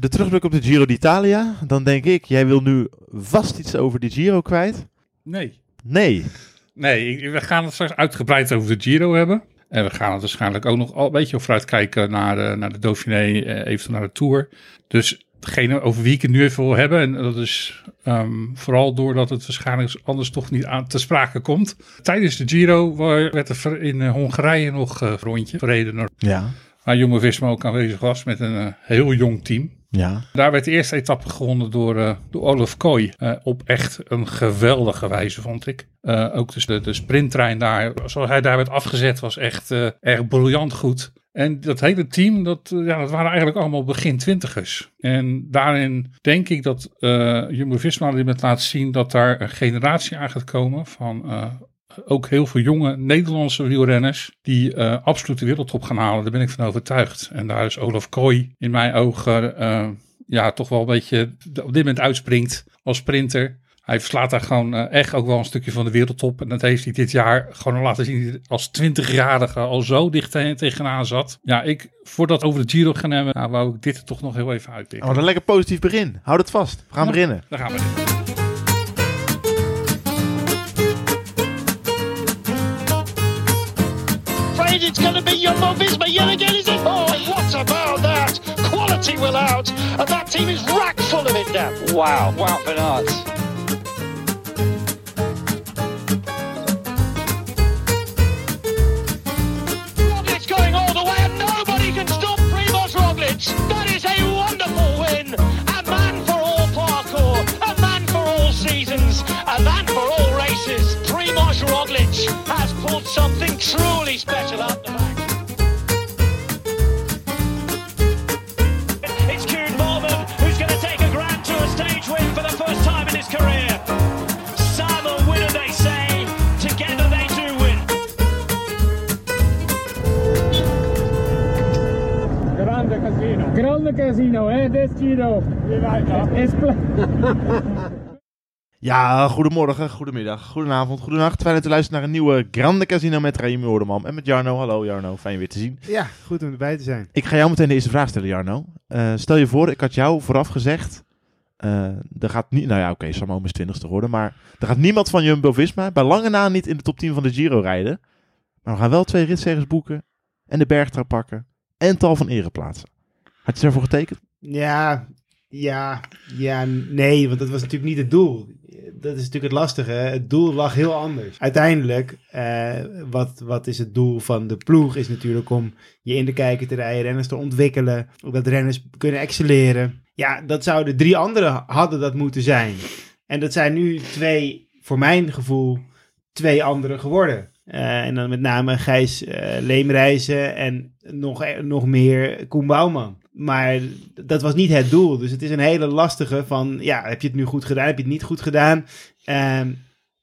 De terugblik op de Giro d'Italia. Dan denk ik, jij wil nu vast iets over de Giro kwijt. Nee. Nee. Nee, we gaan het straks uitgebreid over de Giro hebben. En we gaan het waarschijnlijk ook nog al een beetje vooruit kijken naar de, naar de Dauphiné, eh, eventueel naar de Tour. Dus degene over wie ik het nu even wil hebben, en dat is ehm, vooral doordat het waarschijnlijk anders toch niet aan te sprake komt. Tijdens de Giro werd er in eh, Hongarije nog een rondje verreden Ja. Waar Jonge Visma ook aanwezig was met een eh, heel jong team. Ja. Daar werd de eerste etappe gewonnen door, eh, door Olaf Kooi. Eh, op echt een geweldige wijze, vond ik. Ook dus de, de sprinttrein daar, zoals hij daar werd afgezet, was echt uh, erg briljant goed. En dat hele team, dat, ja, dat waren eigenlijk allemaal begin twintigers. En daarin denk ik dat uh, Jumbo-Visma die met laat zien dat daar een generatie aan gaat komen van ook heel veel jonge Nederlandse wielrenners die uh, absoluut de wereldtop gaan halen. Daar ben ik van overtuigd. En daar is Olaf Kooi in mijn ogen uh, ja, toch wel een beetje op dit moment uitspringt als sprinter. Hij verslaat daar gewoon uh, echt ook wel een stukje van de wereldtop. En dat heeft hij dit jaar gewoon laten zien als 20-jarige al zo dicht tegenaan zat. Ja, ik, voordat we over de Giro gaan hebben, nou, wou ik dit er toch nog heel even uitpikken. Oh, een lekker positief begin. Houd het vast. We gaan ja, beginnen. Daar gaan we. It's going to be your Jumbo Visma yet again, is it? Oh, what about that? Quality will out, and that team is rack full of it now. Wow, wow, Bernard. Casino, eh? This Giro. Is Ja, goedemorgen, goedemiddag, goedenavond, goedenacht. Fijn dat u luistert naar een nieuwe Grande Casino met Raimi Oordemam en met Jarno. Hallo Jarno, fijn je weer te zien. Ja, goed om erbij te zijn. Ik ga jou meteen de eerste vraag stellen, Jarno. Uh, stel je voor, ik had jou vooraf gezegd, uh, er gaat niet, nou ja oké, okay, Samo is twintigste geworden, maar er gaat niemand van Jumbo-Visma bij lange na niet in de top 10 van de Giro rijden. Maar we gaan wel twee ritzegers boeken en de bergtrap pakken en tal van ereplaatsen. Had je daarvoor getekend? Ja, ja, ja, nee, want dat was natuurlijk niet het doel. Dat is natuurlijk het lastige. Het doel lag heel anders. Uiteindelijk, uh, wat, wat is het doel van de ploeg? Is natuurlijk om je in de kijker te rijden, renners te ontwikkelen, dat renners kunnen excelleren. Ja, dat zouden drie anderen hadden dat moeten zijn. En dat zijn nu twee, voor mijn gevoel, twee anderen geworden. Uh, en dan met name Gijs uh, Leemreizen en nog, nog meer Koen Bouwman. Maar dat was niet het doel. Dus het is een hele lastige van, ja, heb je het nu goed gedaan? Heb je het niet goed gedaan? Uh,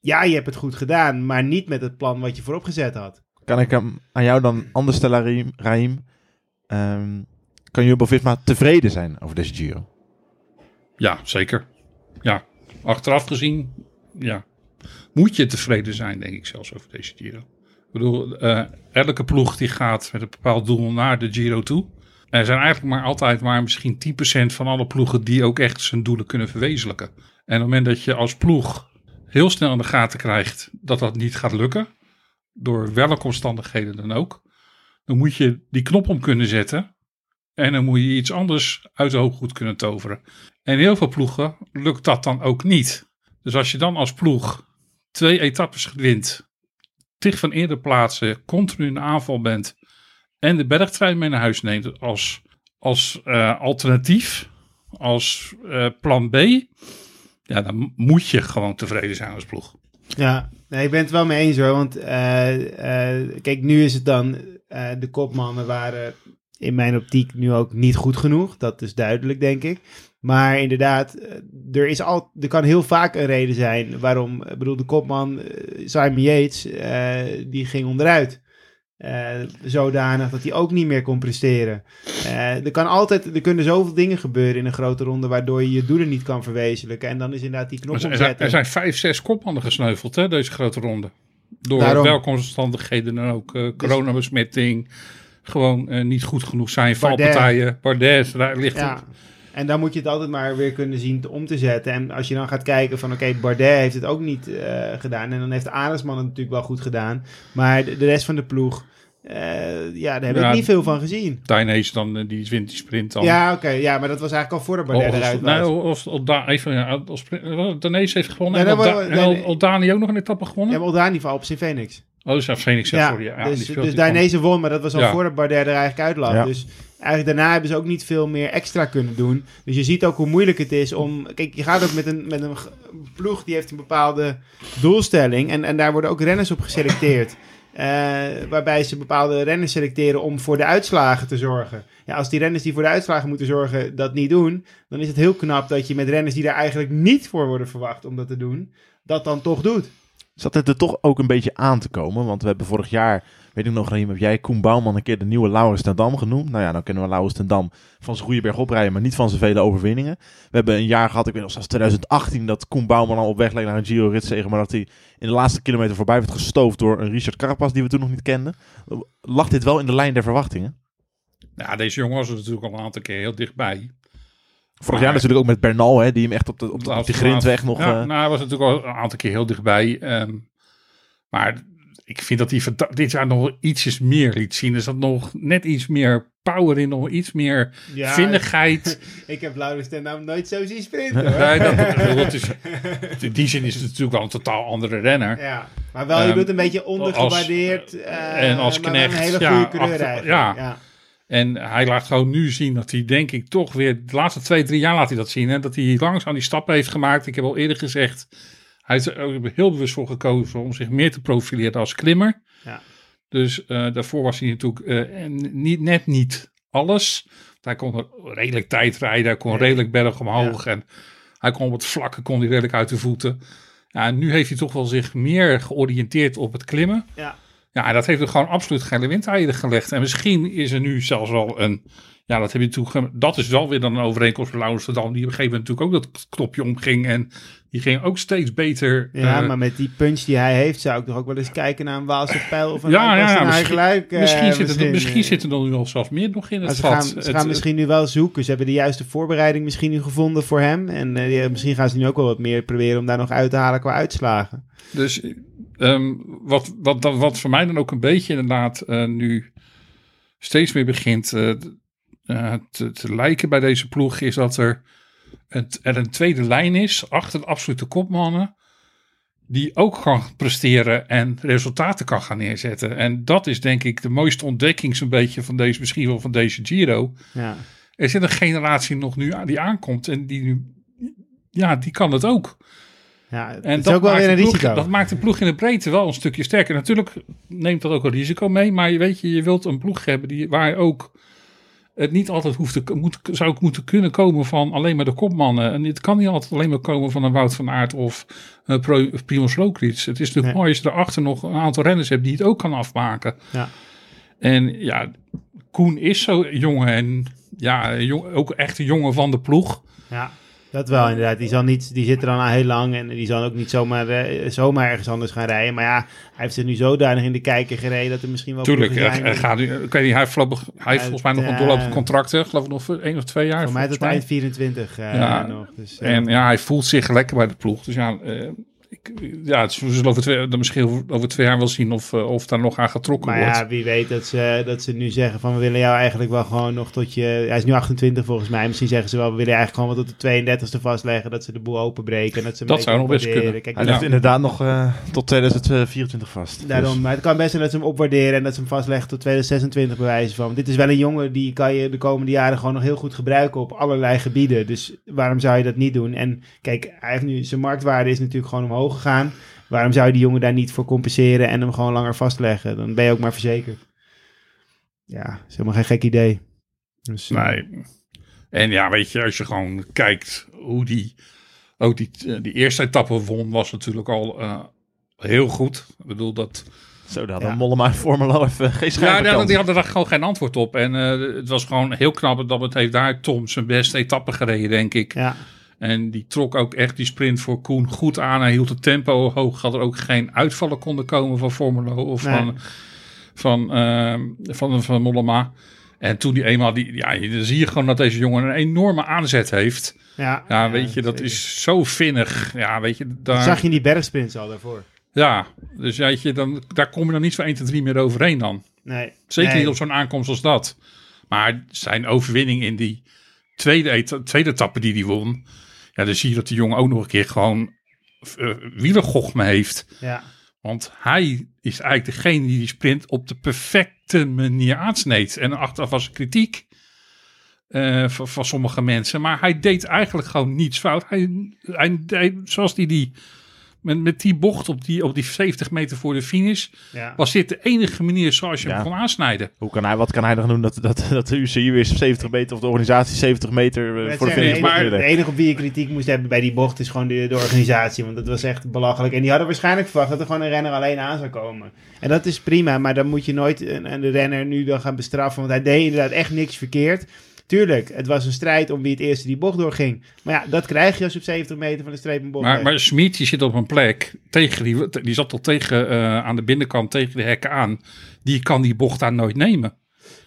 ja, je hebt het goed gedaan, maar niet met het plan wat je voorop gezet had. Kan ik hem aan jou dan anders stellen, Raim? Raim? Um, kan Jumbo-Visma tevreden zijn over deze Giro? Ja, zeker. Ja, achteraf gezien, ja. Moet je tevreden zijn, denk ik zelfs, over deze Giro. Ik bedoel, uh, elke ploeg die gaat met een bepaald doel naar de Giro toe. Er zijn eigenlijk maar altijd maar misschien 10% van alle ploegen die ook echt zijn doelen kunnen verwezenlijken. En op het moment dat je als ploeg heel snel in de gaten krijgt dat dat niet gaat lukken, door welke omstandigheden dan ook, dan moet je die knop om kunnen zetten en dan moet je iets anders uit de hooggoed kunnen toveren. En heel veel ploegen lukt dat dan ook niet. Dus als je dan als ploeg twee etappes wint, tig van eerder plaatsen, continu in aanval bent en de bergtrein mee naar huis neemt als, als uh, alternatief, als uh, plan B, ja, dan moet je gewoon tevreden zijn als ploeg. Ja, nee, ik ben het wel mee eens hoor. Want uh, kijk, nu is het dan, de kopmannen waren in mijn optiek nu ook niet goed genoeg. Dat is duidelijk, denk ik. Maar inderdaad, er, is al, er kan heel vaak een reden zijn waarom, bedoel, de kopman Simon Yates, die ging onderuit. Uh, zodanig dat hij ook niet meer kon presteren. Uh, er, kan altijd, er kunnen zoveel dingen gebeuren in een grote ronde waardoor je je doelen niet kan verwezenlijken. En dan is inderdaad die knop er zijn, er zijn vijf, zes kopmannen gesneuveld, hè, deze grote ronde. Door Daarom. welke omstandigheden dan ook. Uh, coronabesmetting, gewoon eh, niet goed genoeg zijn. Bardet. Valpartijen, Bardet, daar ligt Ja. het. En dan moet je het altijd maar weer kunnen zien te- om te zetten. En als je dan gaat kijken van oké, Bardet heeft het ook niet eh, gedaan. En dan heeft Arendsman het natuurlijk wel goed gedaan. Maar de, de rest van de ploeg, eh, ja, daar heb Ja, ik niet veel van gezien. Dainese dan, eh, die wint die sprint dan. Ja, oké. ja, maar dat was eigenlijk al voordat Bardet Of- eruit nee, was. of, of, even, ja, Dainese heeft gewonnen. Ja, en Olda- nee, nee. Oldani ook nog een etappe gewonnen. Ja, maar Oldani van op zijn Phoenix. Oh, dat is ja, Phoenix, ja, Ja, sorry. Ja, dus, dus Dainese won, maar dat was al Ja. voordat Bardet er eigenlijk uit lag. Ja. Dus eigenlijk daarna hebben ze ook niet veel meer extra kunnen doen. Dus je ziet ook hoe moeilijk het is om... Kijk, je gaat ook met een, met een ploeg die heeft een bepaalde doelstelling. En, en daar worden ook renners op geselecteerd. Eh, waarbij ze bepaalde renners selecteren om voor de uitslagen te zorgen. Ja, als die renners die voor de uitslagen moeten zorgen dat niet doen... dan is het heel knap dat je met renners die daar eigenlijk niet voor worden verwacht om dat te doen... dat dan toch doet. Zat het er toch ook een beetje aan te komen? Want we hebben vorig jaar, weet ik nog, Raheem, heb jij Koen Bouwman een keer de nieuwe Laurens ten Dam genoemd. Nou ja, dan kennen we Laurens ten Dam van zijn goede berg oprijden, maar niet van zijn vele overwinningen. We hebben een jaar gehad, ik weet nog zelfs 2018, dat Koen Bouwman al op weg leek naar een Giro ritzegen, maar dat hij in de laatste kilometer voorbij werd gestoofd door een Richard Carapaz die we toen nog niet kenden. Lag dit wel in de lijn der verwachtingen? Ja, deze jongen was er natuurlijk al een aantal keer heel dichtbij. Vorig jaar natuurlijk ook met Bernal, hè, die hem echt op, de, op, de, op die grindweg nog... Ja, eh, nou, hij was natuurlijk al een aantal keer heel dichtbij. ehm, maar ik vind dat hij dit jaar nog ietsjes meer liet zien. Er zat nog net iets meer power in, nog iets meer Ja, vinnigheid. Ik heb Laurens ten nooit zo zien sprinten hoor. Nee, dat, dat is, in die zin is het natuurlijk wel een totaal andere renner. Ja, maar wel, je Ehm, doet een beetje ondergewaardeerd. eh, en als wel knecht, Een hele goede achter- ja. ja. En hij laat gewoon nu zien dat hij, denk ik, toch weer... De laatste twee, drie jaar laat hij dat zien. Hè, dat hij langzaam die stappen heeft gemaakt. Ik heb al eerder gezegd... Hij is er heel bewust voor gekozen om zich meer te profileren als klimmer. Ja. Dus eh, daarvoor was hij natuurlijk en niet, net niet alles. Hij kon redelijk tijd rijden. Hij kon Nee. redelijk berg omhoog. En hij kon op het vlakke kon hij redelijk uit de voeten. Ja, en nu heeft hij toch wel zich meer georiënteerd op het klimmen. Ja. Ja, dat heeft er gewoon absoluut geen windeieren gelegd. En misschien is er nu zelfs wel een... Ja, dat, heb je natuurlijk, dat is wel weer dan een overeenkomst met Laurens Dam. Die op een gegeven moment natuurlijk ook dat knopje omging. En die ging ook steeds beter. Ja, eh, maar met die punch die hij heeft, zou ik toch ook wel eens kijken naar een Waalse pijl of een Ja, ja, misschien- gelijk. eh, misschien, zit er, eh, misschien zit er dan nu al zelfs meer nog in het ze vat. gaan, ze Het- gaan misschien nu wel zoeken. Ze hebben de juiste voorbereiding misschien nu gevonden voor hem. En eh, misschien gaan ze nu ook wel wat meer proberen om daar nog uit te halen qua uitslagen. Dus ehm, wat, wat, dan- wat voor mij dan ook een beetje inderdaad eh, nu steeds meer begint eh, eh, te, te lijken bij deze ploeg, is dat er een, er een tweede lijn is achter de absolute kopmannen. Die ook kan presteren en resultaten kan gaan neerzetten. En dat is denk ik de mooiste ontdekking zo'n beetje van deze, misschien wel van deze Giro. Ja. Er zit een generatie nog nu aan- die aankomt en die nu, ja, die kan het ook. Ja, het En is dat ook wel weer een ploeg- risico. Dat maakt de ploeg in de breedte wel een stukje sterker. Natuurlijk neemt dat ook een risico mee. Maar je weet je, je wilt een ploeg hebben die, waar je ook het niet altijd hoeft te, moet, zou ook moeten kunnen komen van alleen maar de kopmannen. En het kan niet altijd alleen maar komen van een Wout van Aert of een Pro- of Primoz Roglic. Het is natuurlijk Nee. mooi als je erachter nog een aantal renners hebt die het ook kan afmaken. Ja. En ja, Koen is zo jongen en ja, jong, ook echt een jongen van de ploeg. Ja, dat wel inderdaad. Die, zal niet, die zit er dan al heel lang en die zal ook niet zomaar, eh, zomaar ergens anders gaan rijden. Maar ja, hij heeft zich nu zodanig in de kijker gereden dat er misschien wel Tuurlijk, zijn. hij gaat ik weet niet, hij heeft, voorlopig- hij heeft volgens mij nog een doorlopend contract, hè? geloof ik nog voor één of twee jaar. Voor mij tot eind 24 eh, Ja, nog. Dus, eh, En ja, hij voelt zich lekker bij de ploeg. Dus ja, eh, ik, ja het is- we zullen over twee, dan misschien over, twee jaar wel zien of, eh, of daar nog aan getrokken maar wordt. ja, wie weet dat ze, dat ze nu zeggen van we willen jou eigenlijk wel gewoon nog tot je... Hij is nu 28 volgens mij. Misschien zeggen ze wel we willen je eigenlijk gewoon wel tot de 32e vastleggen. Dat ze de boel openbreken. En dat ze Dat zou nog best kunnen. Kijk, Hij dat- ligt inderdaad nog eh, tot 2024 vast. Daarom, Dus- maar het kan best zijn dat ze hem opwaarderen en dat ze hem vastleggen tot 2026 bewijzen van. Want dit is wel een jongen die kan je de komende jaren gewoon nog heel goed gebruiken op allerlei gebieden. Dus waarom zou je dat niet doen? En kijk, hij heeft nu, zijn marktwaarde is natuurlijk gewoon omhoog gegaan. Waarom zou je die jongen daar niet voor compenseren en hem gewoon langer vastleggen? Dan ben je ook maar verzekerd. Ja, is helemaal geen gek idee. Dus, eh, Nee. En ja, weet je, als je gewoon kijkt hoe die, ook die, eh, die eerste etappe won, was natuurlijk al eh, heel goed. Ik bedoel, dat, Zo, daar Ja. een Mollema en Formelo even geen Ja, ja, die hadden daar gewoon geen antwoord op. En eh, het was gewoon heel knap dat het heeft daar Tom zijn beste etappe gereden, denk ik. Ja, En die trok ook echt die sprint voor Koen goed aan. Hij hield het tempo hoog. Had er ook geen uitvallen konden komen van Formelo of Nee. van, van, ehm, van, van Mollema. En toen die eenmaal, die, ja, dan zie je gewoon dat deze jongen een enorme aanzet heeft. Ja, Ja, weet je, dat zeker. is zo vinnig. Ja, weet je, Dat daar, zag je in die bergsprints al daarvoor. ja, dus weet je, dan, daar kom je dan niet zo 1, 2, 3 meer overheen dan. Nee. Zeker Nee. niet op zo'n aankomst als dat. Maar zijn overwinning in die tweede, tweede etappe die hij won. Ja, dan zie je dat die jongen ook nog een keer gewoon uh, wielergochme heeft. Ja. Want hij is eigenlijk degene die die sprint op de perfecte manier aansneed. En achteraf was er kritiek eh, van, van sommige mensen. Maar hij deed eigenlijk gewoon niets fout. Hij, hij deed zoals die die... Met, met die bocht op die, op die 70 meter voor de finish... Ja. was dit de enige manier zoals je Ja. hem kon aansnijden. Hoe kan hij, wat kan hij dan doen dat, dat, dat de UCI weer 70 meter of de organisatie 70 meter eh, voor de finish willen? de enige op wie je kritiek moest hebben bij die bocht is gewoon de, de organisatie. Want dat was echt belachelijk. En die hadden waarschijnlijk verwacht dat er gewoon een renner alleen aan zou komen. En dat is prima, maar dan moet je nooit een, een de renner nu dan gaan bestraffen. Want hij deed inderdaad echt niks verkeerd. Tuurlijk, het was een strijd om wie het eerste die bocht doorging. Maar ja, dat krijg je als je op 70 meter van de streep een bocht Maar, maar Smit die zit op een plek tegen die, die zat al tegen eh, aan de binnenkant tegen de hekken aan. Die kan die bocht daar nooit nemen.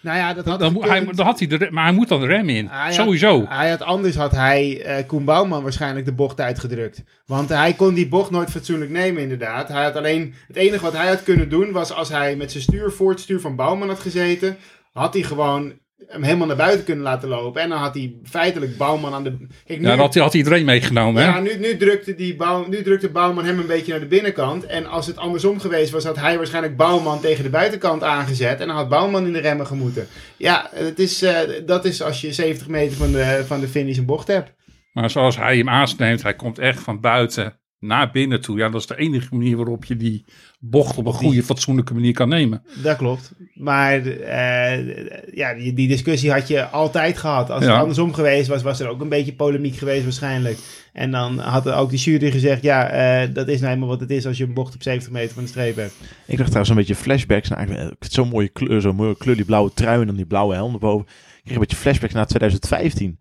nou ja, dat had Dan, hij, dan had hij de, maar hij moet dan de rem in. Hij had- Sowieso. Hij had, anders had hij eh Koen Bouwman waarschijnlijk de bocht uitgedrukt. Want hij kon die bocht nooit fatsoenlijk nemen, inderdaad. Hij had alleen, het enige wat hij had kunnen doen was als hij met zijn stuur voor het stuur van Bouwman had gezeten, had hij gewoon hem helemaal naar buiten kunnen laten lopen. En dan had hij feitelijk Bouwman aan de. Kijk, nu, Ja, dan had, hij- had iedereen meegenomen. ja, hè? nu, nu, drukte die Bouw, nu drukte Bouwman hem een beetje naar de binnenkant. En als het andersom geweest was, had hij waarschijnlijk Bouwman tegen de buitenkant aangezet. En dan had Bouwman in de remmen gemoeten. Ja, het is, eh, dat is als je 70 meter van de, van de finish een bocht hebt. Maar zoals hij hem aansneemt, hij komt echt van buiten naar binnen toe. Ja, dat is de enige manier waarop je die bocht op een goede, fatsoenlijke manier kan nemen. Dat klopt. Maar eh, ja, die, die discussie had je altijd gehad. Als Ja. het andersom geweest was, was er ook een beetje polemiek geweest waarschijnlijk. En dan had er ook de jury gezegd, ja, eh, dat is nou eenmaal wat het is als je een bocht op 70 meter van de streep hebt. Ik dacht trouwens een beetje flashbacks. naar het zo'n mooie kleur, zo'n mooie kleur, die blauwe trui en dan die blauwe helm erboven. Ik kreeg een beetje flashbacks naar 2015.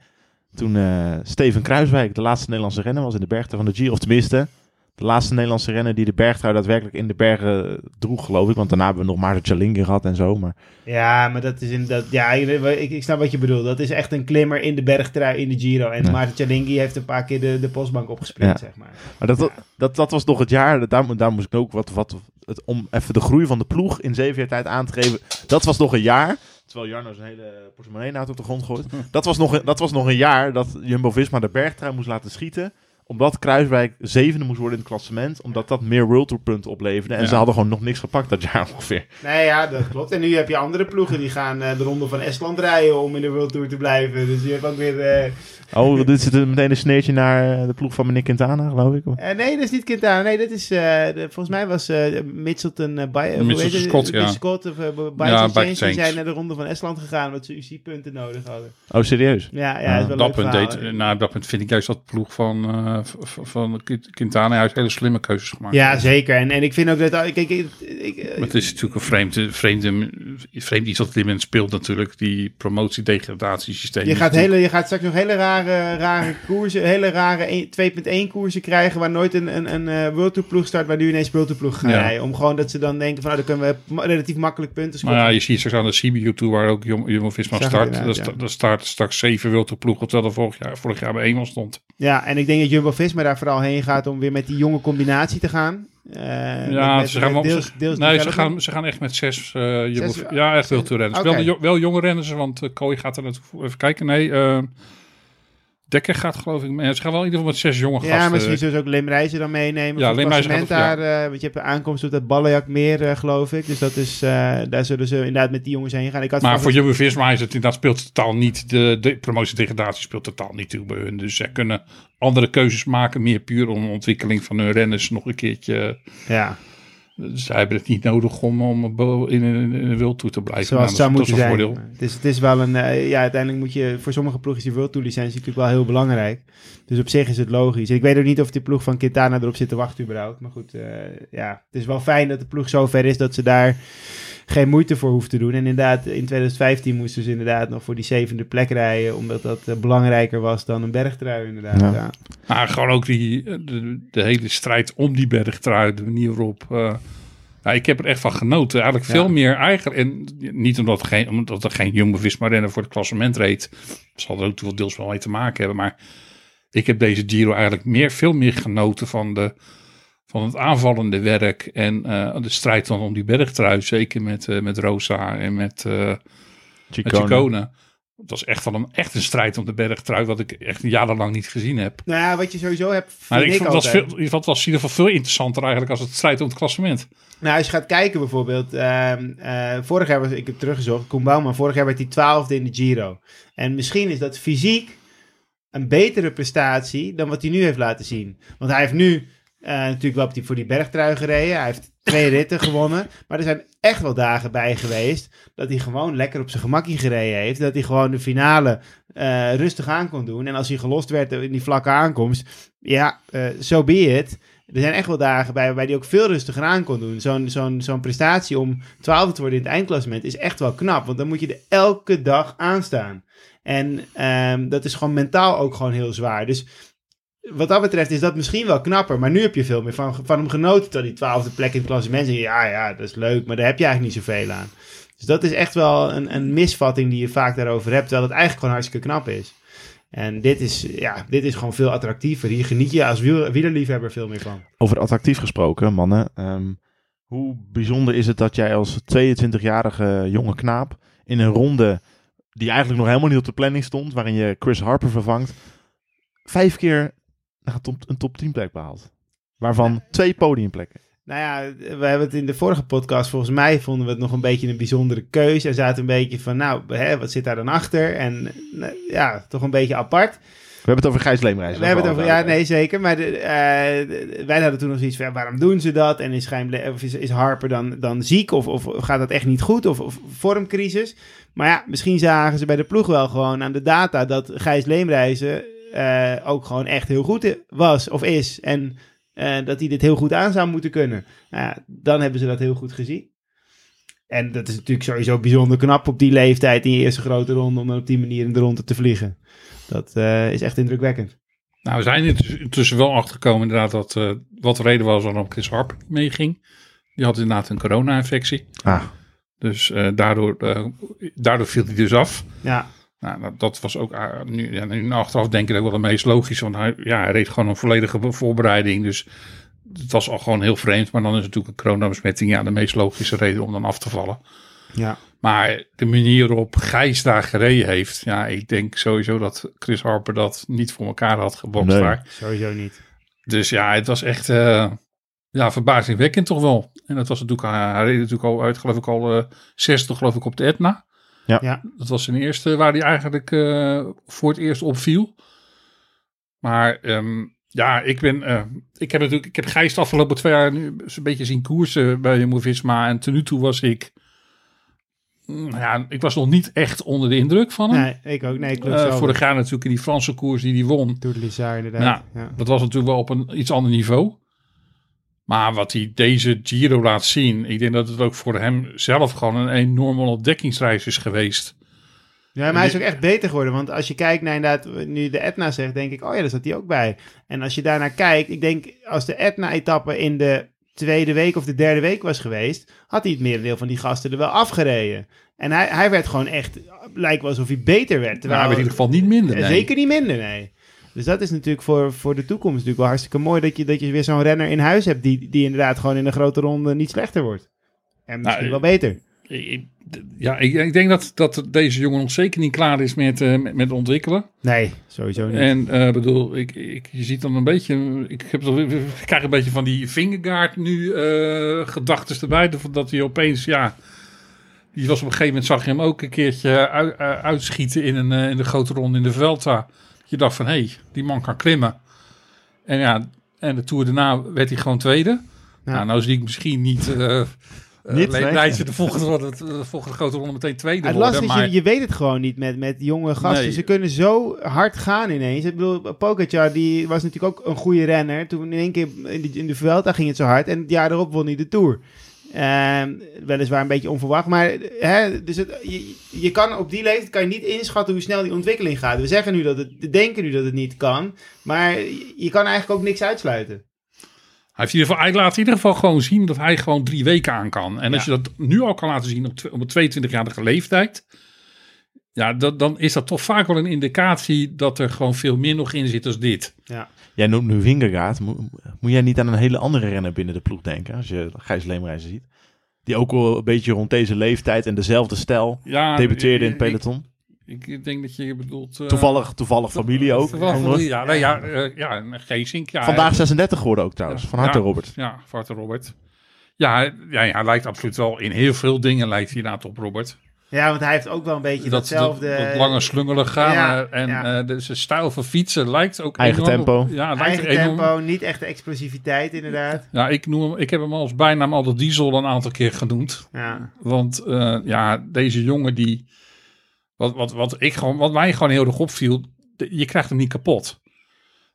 Toen eh, Steven Kruiswijk de laatste Nederlandse renner was in de bergtrui van de Giro. Of tenminste, de laatste Nederlandse renner die de bergtrui daadwerkelijk in de bergen droeg, geloof ik. Want daarna hebben we nog Maarten Chalingi gehad en zo. Maar Ja, maar dat is inderdaad, ja, ik, ik snap wat je bedoelt. Dat is echt een klimmer in de bergtrui in de Giro. En Ja. Maarten heeft een paar keer de, de postbank opgesprint, Ja. zeg maar. Maar dat, dat, dat, dat was nog het jaar, daar, daar moest ik ook wat, wat het, om even de groei van de ploeg in zeven jaar tijd aan te geven. Dat was nog een jaar, terwijl Jarno zijn hele portemonnee op de grond gooit. Dat was nog, dat was nog een jaar dat Jumbo-Visma de bergtrui moest laten schieten. Omdat Kruiswijk zevende moest worden in het klassement. Omdat dat meer World Tour punten opleverde. En Ja. ze hadden gewoon nog niks gepakt dat jaar ongeveer. Nee, ja, dat klopt. En nu heb je andere ploegen die gaan eh, de ronde van Estland rijden om in de World Tour te blijven. Dus je hebt ook weer... eh, Oh, dit zit meteen een sneertje naar eh, de ploeg van meneer Quintana, geloof ik. Eh, nee, dat is niet Quintana. Nee, dat is... eh, de- volgens mij was eh Mitchelton... hoe Mitchelton heet het? Scott, ja. Scott of uh, Ja, Exchange. Bike Die zijn naar de ronde van Estland gegaan omdat ze UC-punten nodig hadden. Oh, serieus? Ja, ja, is wel Op dat, punt deed, nou, op dat punt vind ik juist dat ploeg van, eh, van Quintana juist hele slimme keuzes gemaakt. Ja, heeft. zeker. En, en ik vind ook dat... Kijk, ik, ik, eh, Maar het is natuurlijk een vreemde, vreemde, vreemd iets dat op dit moment speelt natuurlijk. Die promotie-degradatiesysteem. je, gaat hele, je gaat straks nog hele rare, rare koersen, hele rare 1 2.1 koersen krijgen waar nooit een, een, een eh, World Tour ploeg start, waar nu ineens World Tour ploeg gaan Ja. rijden. Om gewoon dat ze dan denken van, nou, dan kunnen we relatief makkelijk punten Maar scoren. ja, je ziet straks aan de CBU toe waar ook Jum- Jumbo-Visma ik start. Daar ja. sta- daar staat straks zeven wilde ploegen, terwijl er vorig jaar, vorig jaar bij één stond. Ja, en ik denk dat Jumbo-Visma daar vooral heen gaat om weer met die jonge combinatie te gaan. Eh, Ja, met- met- ze gaan, wel, met deels, ze- deels nee, ze gaan, ze gaan echt met zes, eh Jumbo, Zes- ja, echt veel renners. Oké. Wel, de wel jonge renners, want uh, Kooi gaat er naartoe. Even kijken, nee, eh, Dekker gaat geloof ik mee. Ze gaan wel in ieder geval met zes jonge Ja, gasten. misschien zullen ze ook Limreizen dan meenemen. Ja, Limreizen daar. eh, want je hebt een aankomst op dat Ballenjakmeer, eh geloof ik. Dus dat is, eh, daar zullen ze inderdaad met die jongens heen gaan. Ik had Maar voor Jumbo-Visma is het inderdaad speelt totaal niet. De, de promotie-degradatie speelt totaal niet toe bij hun. Dus zij kunnen andere keuzes maken. Meer puur om de ontwikkeling van hun renners nog een keertje. Ja, Zij hebben het niet nodig om, om bo- in een, in een wild toe te blijven. zoals Nou, zou dat is- moeten zijn. een voordeel. Het is, het is wel een... eh, ja, uiteindelijk moet je... Voor sommige ploegen is die World Tour licentie natuurlijk wel heel belangrijk. Dus op zich is het logisch. Ik weet ook niet of die ploeg van Quintana erop zit te wachten überhaupt. Maar goed, eh, ja. Het is wel fijn dat de ploeg zo ver is dat ze daar geen moeite voor hoeft te doen. En inderdaad, in 2015 moesten ze inderdaad nog voor die zevende plek rijden. Omdat dat eh, belangrijker was dan een bergtrui inderdaad. Ja. Ja. Maar gewoon ook die, de, de hele strijd om die bergtrui. De manier waarop eh, Ja, ik heb er echt van genoten. Eigenlijk veel Ja. meer eigenlijk. En niet omdat er geen, omdat er geen jonge Visma renner voor het klassement reed. Dat zal er ook wel deels wel mee te maken hebben. Maar ik heb deze Giro eigenlijk meer, veel meer genoten van, de, van het aanvallende werk. En eh, de strijd dan om die bergtrui. Zeker met, eh, met Rosa en met, eh Chicone. Het was echt, van een, echt een strijd om de bergtrui. Wat ik echt jarenlang niet gezien heb. Nou ja, wat je sowieso hebt, Maar ik ik vond het was, altijd. veel, was in ieder geval veel interessanter eigenlijk als het strijd om het klassement. Nou, als je gaat kijken bijvoorbeeld. ehm, eh, vorig jaar was ik heb teruggezocht. Koen Bouwman, vorig jaar werd hij twaalfde in de Giro. En misschien is dat fysiek een betere prestatie dan wat hij nu heeft laten zien. Want hij heeft nu eh, natuurlijk wel op die, voor die bergtrui gereden. Hij heeft twee ritten gewonnen. Maar er zijn echt wel dagen bij geweest dat hij gewoon lekker op zijn gemakkie gereden heeft. Dat hij gewoon de finale eh, rustig aan kon doen. En als hij gelost werd in die vlakke aankomst, ja, zo so be it. Er zijn echt wel dagen bij waarbij hij ook veel rustiger aan kon doen. Zo'n zo'n zo'n prestatie om 12 te worden in het eindklassement is echt wel knap. Want dan moet je er elke dag aan staan. En ehm, dat is gewoon mentaal ook gewoon heel zwaar. Dus wat dat betreft is dat misschien wel knapper. Maar nu heb je veel meer van, van hem genoten. Tot die twaalfde plek in het klassement. En ja, ja, dat is leuk. Maar daar heb je eigenlijk niet zoveel aan. Dus dat is echt wel een, een misvatting die je vaak daarover hebt. Terwijl het eigenlijk gewoon hartstikke knap is. En dit is, ja, dit is gewoon veel attractiever. Hier geniet je als wiel- wielerliefhebber veel meer van. Over attractief gesproken, mannen. ehm, hoe bijzonder is het dat jij als 22-jarige jonge knaap in een ronde die eigenlijk nog helemaal niet op de planning stond, waarin je Chris Harper vervangt, vijf keer een top 10 plek behaalt. Waarvan twee podiumplekken. Nou ja, we hebben het in de vorige podcast, volgens mij vonden we het nog een beetje een bijzondere keuze. En zaten een beetje van, nou, hè, wat zit daar dan achter? En nou, ja, toch een beetje apart. We hebben het over Gijs Leemreis. We hebben het over, ja, nee, zeker. Maar de, eh, de- wij hadden toen nog zoiets van, ja, waarom doen ze dat? En is, of is, is Harper dan, dan ziek? Of, of gaat dat echt niet goed? Of, of vormcrisis? Maar ja, misschien zagen ze bij de ploeg wel gewoon aan de data dat Gijs Leemreizen eh, ook gewoon echt heel goed was of is. En eh, dat hij dit heel goed aan zou moeten kunnen. Nou dan hebben ze dat heel goed gezien. En dat is natuurlijk sowieso bijzonder knap op die leeftijd in je eerste grote ronde om dan op die manier in de ronde te vliegen. Dat eh, is echt indrukwekkend. Nou, we zijn intussen wel achtergekomen inderdaad dat eh, wat de reden was waarom Chris Harper niet meeging. Die had inderdaad een corona-infectie. Ah, Dus eh, daardoor, eh, daardoor viel hij dus af. Ja, Nou, dat was ook ah, nu, ja, nu achteraf denk ik ook wel het meest logisch. Want hij, ja, hij reed gewoon een volledige be- voorbereiding. Dus het was al gewoon heel vreemd. Maar dan is natuurlijk een coronabesmetting ja, de meest logische reden om dan af te vallen. ja. Maar de manier waarop Gijs daar gereden heeft. Ja, ik denk sowieso dat Chris Harper dat niet voor elkaar had gebokst Nee. daar. Sowieso niet. Dus ja, het was echt eh, ja, verbazingwekkend toch wel. En dat was natuurlijk, eh, hij reed natuurlijk al uit, geloof ik al eh 60 geloof ik op de Etna. Ja. Dat was zijn eerste waar hij eigenlijk eh, voor het eerst opviel. Maar ehm, ja, ik ben, eh, ik heb natuurlijk, ik heb Gijs de afgelopen twee jaar nu eens een beetje zien koersen bij Jumbo-Visma. En ten nu toe was ik, mm, ja, ik was nog niet echt onder de indruk van hem. Nee, ik ook. Nee, klopt Eh, zo. vorig jaar natuurlijk in die Franse koers die hij won. Tour de Lizard inderdaad. Ja. Ja. Dat was natuurlijk wel op een iets ander niveau. Maar wat hij deze Giro laat zien, ik denk dat het ook voor hem zelf gewoon een enorme ontdekkingsreis is geweest. Ja, maar hij is ook echt beter geworden. Want als je kijkt naar inderdaad, nu de Etna zegt, denk ik, oh ja, daar zat hij ook bij. En als je daarnaar kijkt, ik denk, als de Etna-etappe in de tweede week of de derde week was geweest, had hij het merendeel van die gasten er wel afgereden. En hij, hij werd gewoon echt, lijkt wel alsof hij beter werd. Maar Terwijl, hij werd in ieder geval niet minder. Eh, nee. Zeker niet minder, nee. Dus dat is natuurlijk voor, voor de toekomst natuurlijk wel hartstikke mooi dat je, dat je weer zo'n renner in huis hebt die, die inderdaad gewoon in een grote ronde niet slechter wordt. En misschien Nou, wel beter. Ik- Ja, ik, ik denk dat, dat deze jongen nog zeker niet klaar is met, eh, met, met ontwikkelen. Nee, sowieso niet. En eh bedoel, ik, ik, je ziet dan een beetje, ik, heb, toch- ik krijg een beetje van die Vingegaard nu eh gedachten erbij. Dat hij opeens, ja, die was op een gegeven moment, zag je hem ook een keertje ui- uitschieten in, een, in de grote ronde in de Vuelta. Je dacht van, hé, hey, die man kan klimmen. En ja, en de Tour daarna werd hij gewoon tweede. Ja. Nou, nou zie ik misschien niet... eh Niet, nee. de volgende, de volgende grote ronde meteen tweede Het worden. maar, je, je weet het gewoon niet met, met jonge gasten. Nee. Ze kunnen zo hard gaan ineens. Ik bedoel, Pogacar die was natuurlijk ook een goede renner. Toen in één keer in de, in de Vuelta ging het zo hard. En het jaar erop won hij de Tour. Ehm, weliswaar een beetje onverwacht. Maar hè, dus het, je, je kan op die leeftijd kan je niet inschatten hoe snel die ontwikkeling gaat. We zeggen nu dat het, we denken nu dat het niet kan. Maar je kan eigenlijk ook niks uitsluiten. heeft in ieder geval, hij laat in ieder geval gewoon zien dat hij gewoon drie weken aan kan. En als je dat nu al kan laten zien op, op een 22-jarige leeftijd. Ja, dat, dan is dat toch vaak wel een indicatie dat er gewoon veel meer nog in zit als dit. Ja. Jij noemt nu Wingegaard. Moet, moet jij niet aan een hele andere renner binnen de ploeg denken? Als je Gijs Leemreizen ziet. Die ook wel een beetje rond deze leeftijd en dezelfde stijl Ja, debuteerde in het peloton. Ik, ik denk dat je bedoelt... eh, Toevallig, toevallig familie ook. toevallig familie, ja, nee, ja, eh, ja, een Geesink. Ja, Vandaag 36 geworden ook trouwens. Van harte Ja. Robert. Ja, van harte Robert. Ja, hij- ja, ja, hij lijkt absoluut wel. In heel veel dingen lijkt hij inderdaad op Robert. Ja, want hij heeft ook wel een beetje Dat, datzelfde... dat, dat lange slungelen gaan. Ja, eh, en ja. eh, de, zijn stijl van fietsen lijkt ook Eigen enorm tempo. ja, lijkt Eigen enorm- tempo, niet echt de explosiviteit inderdaad. Ja, ik, noem hem, ik heb hem als bijnaam al de diesel een aantal keer genoemd. Ja, Want eh, ja, deze jongen die... Wat, wat, wat, ik gewoon, wat mij gewoon heel erg opviel... je krijgt hem niet kapot.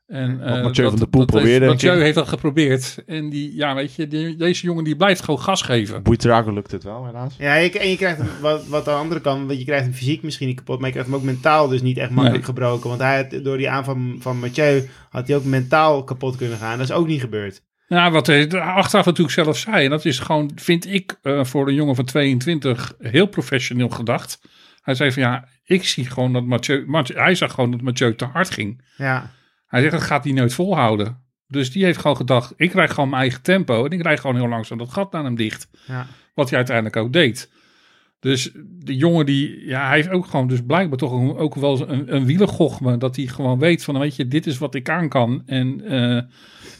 En, eh, Mathieu van der Poel heeft- probeerde een Mathieu heeft dat geprobeerd. En die, ja, weet je, die- deze jongen die blijft gewoon gas geven. Buitrago lukt het wel helaas. ja je, en je krijgt hem, wat, wat aan de andere kant, want je krijgt hem fysiek misschien niet kapot, maar je krijgt hem ook mentaal dus niet echt makkelijk Nee. gebroken. Want hij had, door die aanval van Mathieu had hij ook mentaal kapot kunnen gaan. Dat is ook niet gebeurd. Ja, wat hij achteraf natuurlijk zelf zei. En dat is gewoon, vind ik, eh, voor een jongen van 22 heel professioneel gedacht. Hij zei van ja, ik zie gewoon dat Mathieu, Mathieu- hij zag gewoon dat Mathieu te hard ging. Ja, Hij zegt, dat gaat hij nooit volhouden. Dus die heeft gewoon gedacht, ik krijg gewoon mijn eigen tempo. En ik krijg gewoon heel langzaam dat gat naar hem dicht. ja. Wat hij uiteindelijk ook deed. Dus de jongen die, ja, hij heeft ook gewoon dus blijkbaar toch ook wel een, een wielergochme. Dat hij gewoon weet van, weet je, dit is wat ik aan kan. En eh,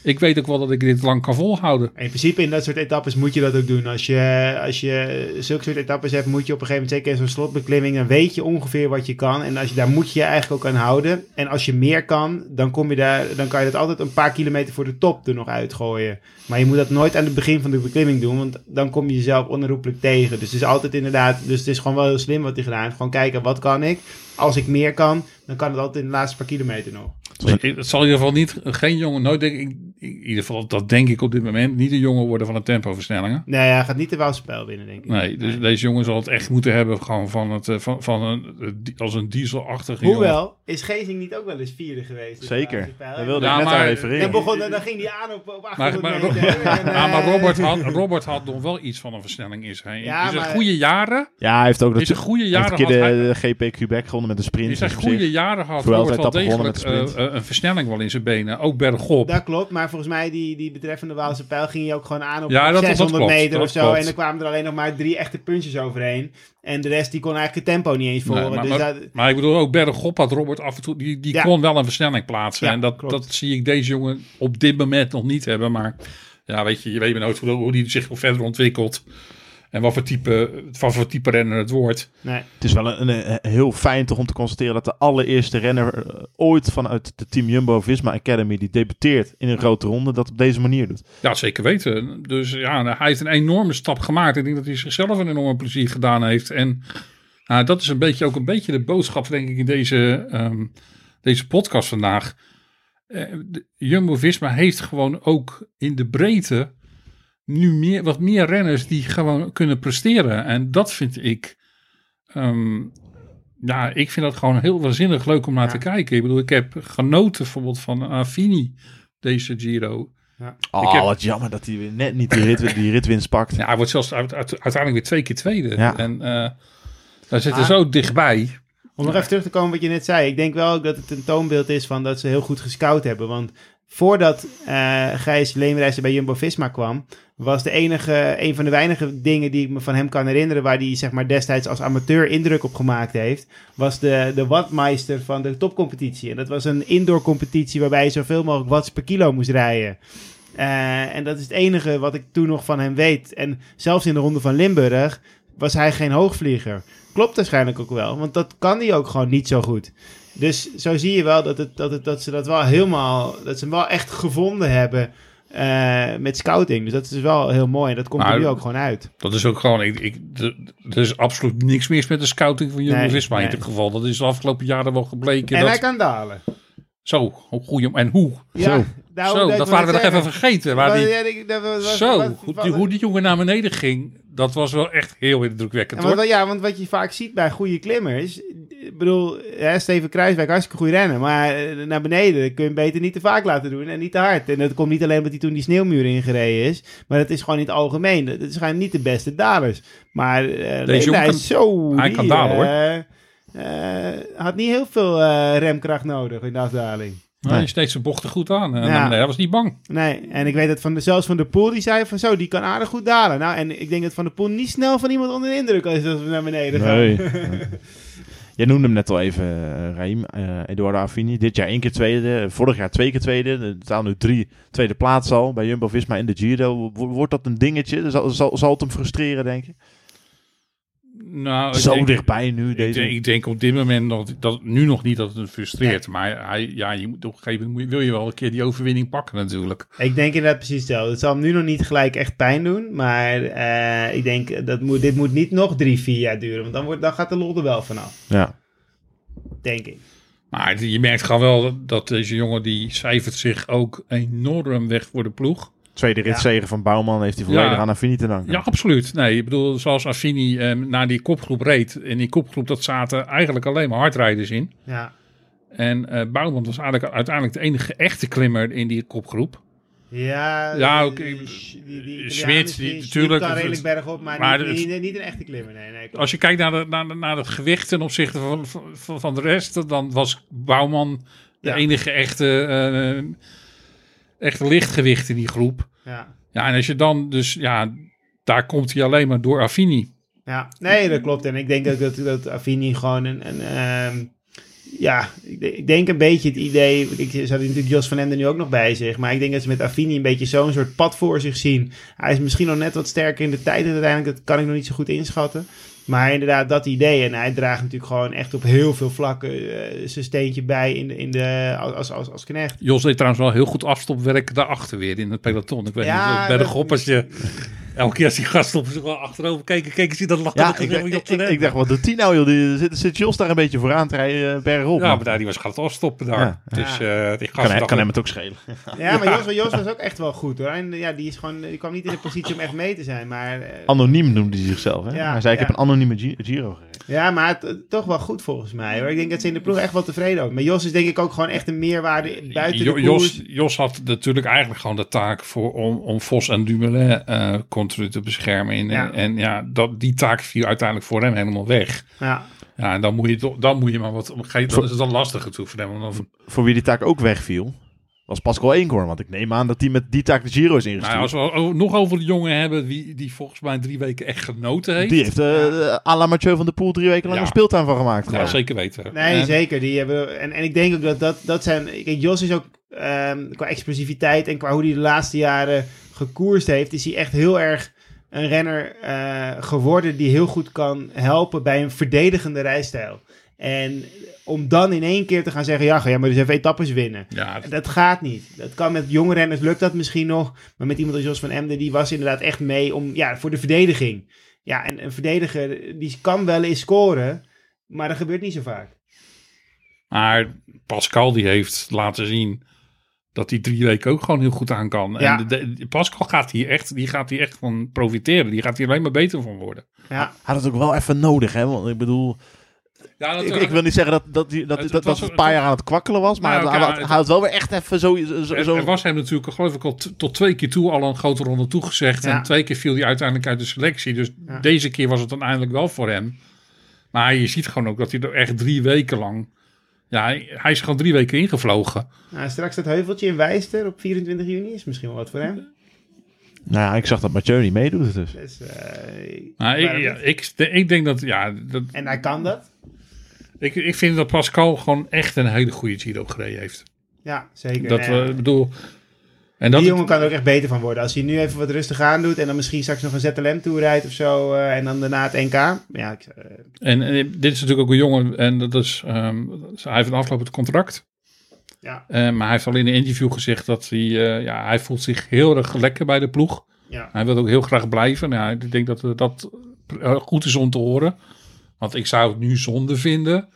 ik weet ook wel dat ik dit lang kan volhouden. In principe in dat soort etappes moet je dat ook doen. Als je, als je zulke soort etappes hebt, moet je op een gegeven moment, zeker zo'n slotbeklimming, dan weet je ongeveer wat je kan. En als je, daar moet je je eigenlijk ook aan houden. En als je meer kan, dan, kom je daar, dan kan je dat altijd een paar kilometer voor de top er nog uitgooien. Maar je moet dat nooit aan het begin van de beklimming doen, want dan kom je jezelf onherroepelijk tegen. Dus het is altijd inderdaad, dus het is gewoon wel heel slim wat hij gedaan heeft. Gewoon kijken, wat kan ik? Als ik meer kan, dan kan het altijd in de laatste paar kilometer nog. Ik- Het zal in ieder geval niet, geen jongen, nooit denk ik, in ieder geval, dat denk ik op dit moment, niet een jongen worden van de tempoversnellingen. Nee, hij gaat niet de spel winnen, denk ik. Nee, dus deze jongen zal het echt moeten hebben gewoon van het, eh, van, van een, als een dieselachtige jongen. Hoewel, is Gezing niet ook wel eens vierde geweest? de Zeker. Daar wilde Ja, ik net maar- aan refereren. Dan, begon, dan ging hij aan op, op 800 Maar, maar, meter. En, ja, maar Robert, had, Robert had nog wel iets van een versnelling in zijn. Ja, in zijn maar- goede jaren, Ja, hij heeft ook dat goede heeft jaren een keer de, hij, de GP Quebec gewonnen met een sprint. in zijn dus goede jaren had Robert wel degelijk eh, een versnelling wel in zijn benen. Ook bergop. Dat klopt, maar volgens mij die, die betreffende Waalse pijl ging hij ook gewoon aan op Ja, dat- dat 600 klopt, meter of zo. klopt. En dan kwamen er alleen nog maar drie echte puntjes overheen. En de rest die kon eigenlijk het tempo niet eens Nee, volgen. maar, dus maar, dat, maar ik bedoel ook bergop had Robert af en toe, die, die Ja. kon wel een versnelling plaatsen. Ja, en dat, klopt. dat zie ik deze jongen op dit moment nog niet hebben. Maar ja, weet je, je weet maar nooit hoe, hoe die zich verder ontwikkelt. En wat voor type, wat voor type renner het wordt. nee. Het is wel een, heel fijn toch om te constateren dat de allereerste renner eh, ooit vanuit de Team Jumbo-Visma Academy die debuteert in een grote ronde dat op deze manier doet. Ja, zeker weten. Dus ja, hij heeft een enorme stap gemaakt. Ik denk dat hij zichzelf een enorme plezier gedaan heeft. En nou, dat is een beetje ook een beetje de boodschap, denk ik, in deze, ehm, deze podcast vandaag. Eh, de- Jumbo-Visma heeft gewoon ook in de breedte nu meer, wat meer renners die gewoon kunnen presteren. En dat vind ik, ehm, ja, ik vind dat gewoon heel waanzinnig leuk om naar Ja. te kijken. Ik bedoel, ik heb genoten bijvoorbeeld van Affini deze Giro. Oh, Ik heb- wat jammer dat hij weer net niet die, rit, die ritwinst pakt. Ja, hij wordt zelfs uit- uit- uiteindelijk weer twee keer tweede. Ja. En eh daar zitten Ah. zo dichtbij. Om nog even terug te komen wat je net zei. Ik denk wel dat het een toonbeeld is van dat ze heel goed gescout hebben. Want voordat eh Gijs Leemreizer bij Jumbo-Visma kwam... was de enige, een van de weinige dingen die ik me van hem kan herinneren... waar hij zeg maar, destijds als amateur indruk op gemaakt heeft... was de, de wattmeister van de topcompetitie. En dat was een indoor competitie waarbij je zoveel mogelijk watts per kilo moest rijden. Eh, en dat is het enige wat ik toen nog van hem weet. En zelfs in de ronde van Limburg was hij geen hoogvlieger. Klopt waarschijnlijk ook wel, want dat kan hij ook gewoon niet zo goed. Dus zo zie je wel dat, het, dat, het, dat ze dat wel helemaal, dat ze hem wel echt gevonden hebben eh, met scouting. Dus dat is wel heel mooi en dat komt er Maar- nu ook gewoon uit. Dat is ook gewoon... Ik, ik, er is absoluut niks mis met de scouting van Jumbo-Visma Nee, in dit geval. Dat is de afgelopen jaren wel gebleken. En dat, hij kan dalen. Zo, hoe goeie, en hoe? Ja, Zo. nou, zo, dat waren we nog even vergeten. Waar die, Ja, ik- dat was- zo, hoe, die, hoe die jongen naar beneden ging, dat was wel echt heel indrukwekkend Ja, hoor. want, ja, want wat je vaak ziet bij goede klimmers, ik bedoel, hè, Steven Kruiswijk, hartstikke goed rennen. Maar eh, naar beneden kun je hem beter niet te vaak laten doen en niet te hard. En dat komt niet alleen omdat hij toen die sneeuwmuur ingereden is. Maar dat is gewoon in het algemeen. Dat zijn niet de beste dalers. Maar eh Deze jongen hij is zo... hij kan dalen, hoor. Eh, eh, had niet heel veel eh, remkracht nodig in de afdaling. Hij is steeds zijn bochten goed aan. En Ja. beneden. Hij was niet bang. Nee, en ik weet dat van de, zelfs Van de Poel, die zei van zo, die kan aardig goed dalen. Nou, en ik denk dat Van de Poel niet snel van iemand onder de indruk is als we naar beneden gaan. Nee. Jij noemde hem net al even, uh, Raim, eh, Eduardo Affini. Dit jaar één keer tweede, vorig jaar twee keer tweede. Er staan nu drie tweede plaats al bij Jumbo-Visma in de Giro. Wo- Wordt dat een dingetje? Zal, zal, zal het hem frustreren, denk je? Nou, Zo denk- dichtbij nu, Ik deze... denk, ik denk op dit moment dat, dat nu nog niet dat het hem frustreert. Maar hij, ja, je moet op een gegeven moment wil je wel een keer die overwinning pakken natuurlijk. Ik denk inderdaad precies hetzelfde. Het zal hem nu nog niet gelijk echt pijn doen. Maar eh, ik denk, dat moet, dit moet niet nog drie, vier jaar duren. Want dan, wordt, dan gaat de lol er wel vanaf. Ja. Denk ik. Maar je merkt gewoon wel dat deze jongen die cijfert zich ook enorm weg voor de ploeg. Tweede ritzegen van Bouwman heeft hij volledig Ja. aan Affini te danken. Ja, absoluut. Nee, ik bedoel, zoals Affini eh, naar die kopgroep reed. In die kopgroep, dat zaten eigenlijk alleen maar hardrijders in. Ja. En eh Bouwman was eigenlijk uiteindelijk de enige echte klimmer in die kopgroep. Ja, Ja, die- oké. die- die- die die- natuurlijk, redelijk bergop, maar, maar niet, het- niet, niet een echte klimmer. Nee, nee. Als je kijkt naar, de, naar, de- naar het gewicht ten opzichte van, van, van de rest, dan was Bouwman de Ja. enige echte, echte lichtgewicht in die groep. Ja. Ja, en als je dan dus, ja, daar komt hij alleen maar door Affini. Ja, nee, dat klopt. En ik denk ook dat, dat Affini gewoon een... een ehm, ja, ik, de- ik denk een beetje het idee... Ik zat natuurlijk Jos van Emden nu ook nog bij zich. Maar ik denk dat ze met Affini een beetje zo'n soort pad voor zich zien. Hij is misschien nog net wat sterker in de tijd. Uiteindelijk, dat kan ik nog niet zo goed inschatten. Maar inderdaad, dat idee. En hij draagt natuurlijk gewoon echt op heel veel vlakken eh, zijn steentje bij in de, in de, als, als, als knecht. Jos deed trouwens wel heel goed afstopwerk daarachter weer in het peloton. Ik weet Ja, niet, bij als je... Elke keer als die gasten op zich wel achterover keken, keken ze dat lachen. Ja, ik, dacht- ik, ik dacht, wat doet die nou, joh? Die, zit, zit Jos daar een beetje vooraan te rijden, eh, bergop. Ja, maar daar, die was gaat het afstoppen daar. Ja. Dus eh die kan, gasten hij, kan hem het ook schelen. Ja, maar Jos, Jos was ook echt wel goed hoor. En ja, die, is gewoon, die kwam niet in de positie om echt mee te zijn. Maar eh, Anoniem noemde hij zichzelf. Hè? Ja, hij zei, ik heb een anonieme Gi- Giro gereden. Ja, maar het, toch wel goed volgens mij. Hoor. Ik denk dat ze in de ploeg echt wel tevreden ook. Maar Jos is denk ik ook gewoon echt een meerwaarde buiten Jo- de Jos, koers. Jos had natuurlijk eigenlijk gewoon de taak voor, om, om Vos en Dumoulin eh continu te beschermen. En, Ja. en ja, dat, die taak viel uiteindelijk voor hem helemaal weg. Ja, Ja, en dan moet je, toch- dan moet je maar wat... Dan is het dan lastiger toe voor hem. Dan, Voor wie die taak ook wegviel, was Pascal Eenkorn. Want ik neem aan dat hij met die taak de Giro is ingestuurd. nou, als we nog over de jongen hebben die, die volgens mij drie weken echt genoten heeft. die heeft uh, à la Mathieu van der Poel drie weken lang Ja. een speeltuin van gemaakt. ja, zeker weten. nee, En- zeker. Die hebben, en, en ik denk ook dat dat, dat zijn... Kijk, Jos is ook ehm, qua explosiviteit en qua hoe hij de laatste jaren gekoerst heeft... is hij echt heel erg een renner eh, geworden die heel goed kan helpen bij een verdedigende rijstijl. En om dan in één keer te gaan zeggen... ja, ga jij maar dus even etappes winnen. Ja, Dat gaat niet. Dat kan met jonge renners, lukt dat misschien nog. Maar met iemand als Jos van Emden, die was inderdaad echt mee om, ja, voor de verdediging. Ja, en een verdediger, die kan wel eens scoren, maar dat gebeurt niet zo vaak. maar Pascal die heeft laten zien dat hij drie weken ook gewoon heel goed aan kan. Ja. En de, de- Pascal gaat hier echt, die gaat hier echt van profiteren. Die gaat hier alleen maar beter van worden. Ja, Had het ook wel even nodig, hè? Want ik bedoel, Ja, dat, ik, ik wil niet zeggen dat, dat, die, dat, Het- dat, het was- dat het een paar jaar aan het kwakkelen was. Maar Nou, hij, had- het- wel weer echt even zo... zo, Er, zo er was hem natuurlijk, geloof ik, al tot twee keer toe al een grote ronde toegezegd. Ja. En twee keer viel hij uiteindelijk uit de selectie. Dus Ja. deze keer was het dan eindelijk wel voor hem. Maar je ziet gewoon ook dat hij er echt drie weken lang... Ja, hij, hij is gewoon drie weken ingevlogen. nou, straks dat heuveltje in Wijster op 24 juni is misschien wel wat voor hem. Nou ja, ik zag dat Mathieu niet meedoet dus. Dus, eh, Maar ik, ja, ik, ik denk dat, ja, dat, En hij kan dat. ik, ik vind dat Pascal gewoon echt een hele goede Giro gereden heeft. Ja, zeker. Dat Nou ja. we, ik bedoel... En dat die jongen kan er ook echt beter van worden. Als hij nu even wat rustig aan doet en dan misschien straks nog een ZLM-tour rijdt of zo. eh, en dan daarna het NK. Ja, ik, eh, En, en dit is natuurlijk ook een jongen, en dat is, ehm, hij heeft een aflopend contract. ja, Eh, maar hij heeft al in een interview gezegd dat hij, eh, ja, hij voelt zich heel erg lekker bij de ploeg. ja. Hij wil ook heel graag blijven. Nou, ik denk dat eh, dat eh, goed is om te horen. Want ik zou het nu zonde vinden,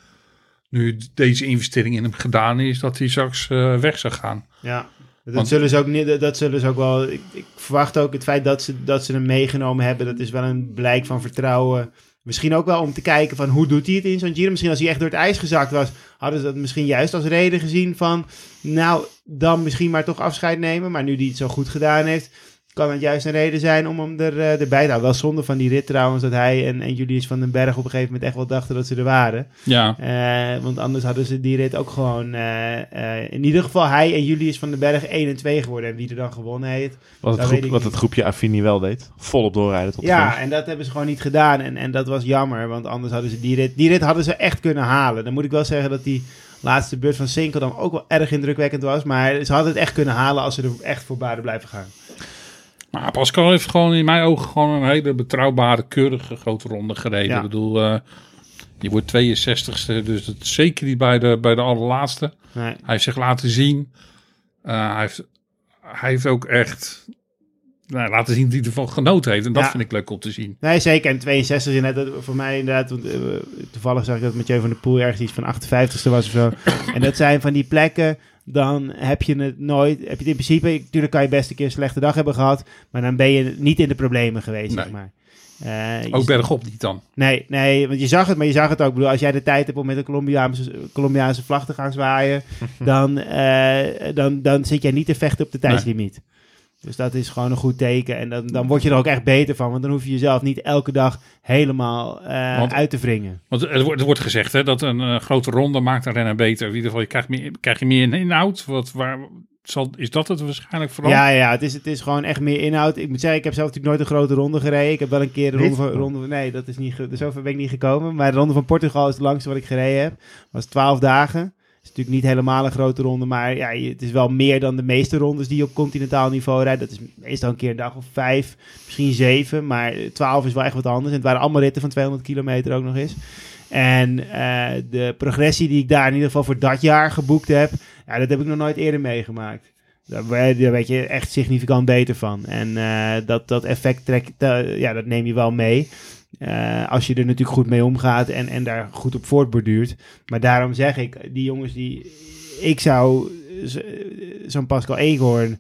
nu deze investering in hem gedaan is, dat hij straks eh, weg zou gaan. Ja, dat, Want- zullen ze ook niet, dat- dat zullen ze ook wel. Ik, ik verwacht ook het feit dat ze, dat ze hem meegenomen hebben. Dat is wel een blijk van vertrouwen Misschien ook wel om te kijken van hoe doet hij het in zo'n Giro. Misschien als hij echt door het ijs gezakt was, hadden ze dat misschien juist als reden gezien van... Nou, dan misschien maar toch afscheid nemen. Maar nu die het zo goed gedaan heeft, kan het juist een reden zijn om hem er, eh, erbij te houden. Wel zonde van die rit trouwens, dat hij en, en Julius van den Berg op een gegeven moment echt wel dachten dat ze er waren. Ja, Eh, want anders hadden ze die rit ook gewoon... eh, in ieder geval hij en Julius van den Berg 1 en 2 geworden. En wie er dan gewonnen heeft. Wat het, groep, wat het groepje Affini wel deed. Volop doorrijden tot Ja, en dat hebben ze gewoon niet gedaan. En, en dat was jammer, want anders hadden ze die rit... Die rit hadden ze echt kunnen halen. Dan moet ik wel zeggen dat die laatste beurt van Sinkel dan ook wel erg indrukwekkend was. Maar ze hadden het echt kunnen halen als ze er echt voor blijven gaan. Maar Pascal heeft gewoon in mijn ogen gewoon een hele betrouwbare, keurige grote ronde gereden. Ja. Ik bedoel, eh je wordt 62ste, dus dat zeker niet bij de, bij de allerlaatste. Nee. Hij heeft zich laten zien. Eh, hij, heeft, hij heeft ook echt nou, laten zien dat hij ervan genoten heeft. En dat Ja. vind ik leuk om te zien. Nee, zeker. En 62 is net voor mij inderdaad. Want, eh, toevallig zag ik dat Mathieu van der Poel ergens iets van 58ste was of zo. en dat zijn van die plekken. Dan heb je het nooit. Heb je het in principe. Natuurlijk kan je best een keer een slechte dag hebben gehad. Maar dan ben je niet in de problemen geweest, Nee. zeg maar. Je- Ook bergop niet dan. Nee, nee, want je zag het, maar je zag het ook. Ik bedoel, als jij de tijd hebt om met een Colombiaanse, Colombiaanse vlag te gaan zwaaien, dan, eh, dan, dan zit jij niet te vechten op de tijdslimiet. Dus dat is gewoon een goed teken. En dan, dan word je er ook echt beter van. Want dan hoef je jezelf niet elke dag helemaal eh, Want- uit te wringen. Want er wordt, er wordt gezegd hè, dat een eh, grote ronde maakt een renner beter. In ieder geval, je krijgt meer, krijg je meer inhoud. Wat, waar, zal, is dat het waarschijnlijk vooral? Ja, ja het, is, het is gewoon echt meer inhoud. Ik moet zeggen, ik heb zelf natuurlijk nooit een grote ronde gereden. Ik heb wel een keer een ronde van... Ronde, nee, dat is niet, zover ben ik niet gekomen. Maar de ronde van Portugal is het langste wat ik gereden heb. was 12 dagen. Natuurlijk niet helemaal een grote ronde, maar ja, het is wel meer dan de meeste rondes die op continentaal niveau rijdt. Dat is meestal een keer een dag of vijf, misschien zeven, maar 12 is wel echt wat anders. En het waren allemaal ritten van 200 kilometer ook nog eens. En eh, de progressie die ik daar in ieder geval voor dat jaar geboekt heb, ja, dat heb ik nog nooit eerder meegemaakt. Daar werd je echt significant beter van. En eh, dat, dat effect trek, ja, dat neem je wel mee. Eh, als je er natuurlijk goed mee omgaat en, en daar goed op voortborduurt. Maar daarom zeg ik, die jongens die... Ik zou zo'n Pascal Eekhoorn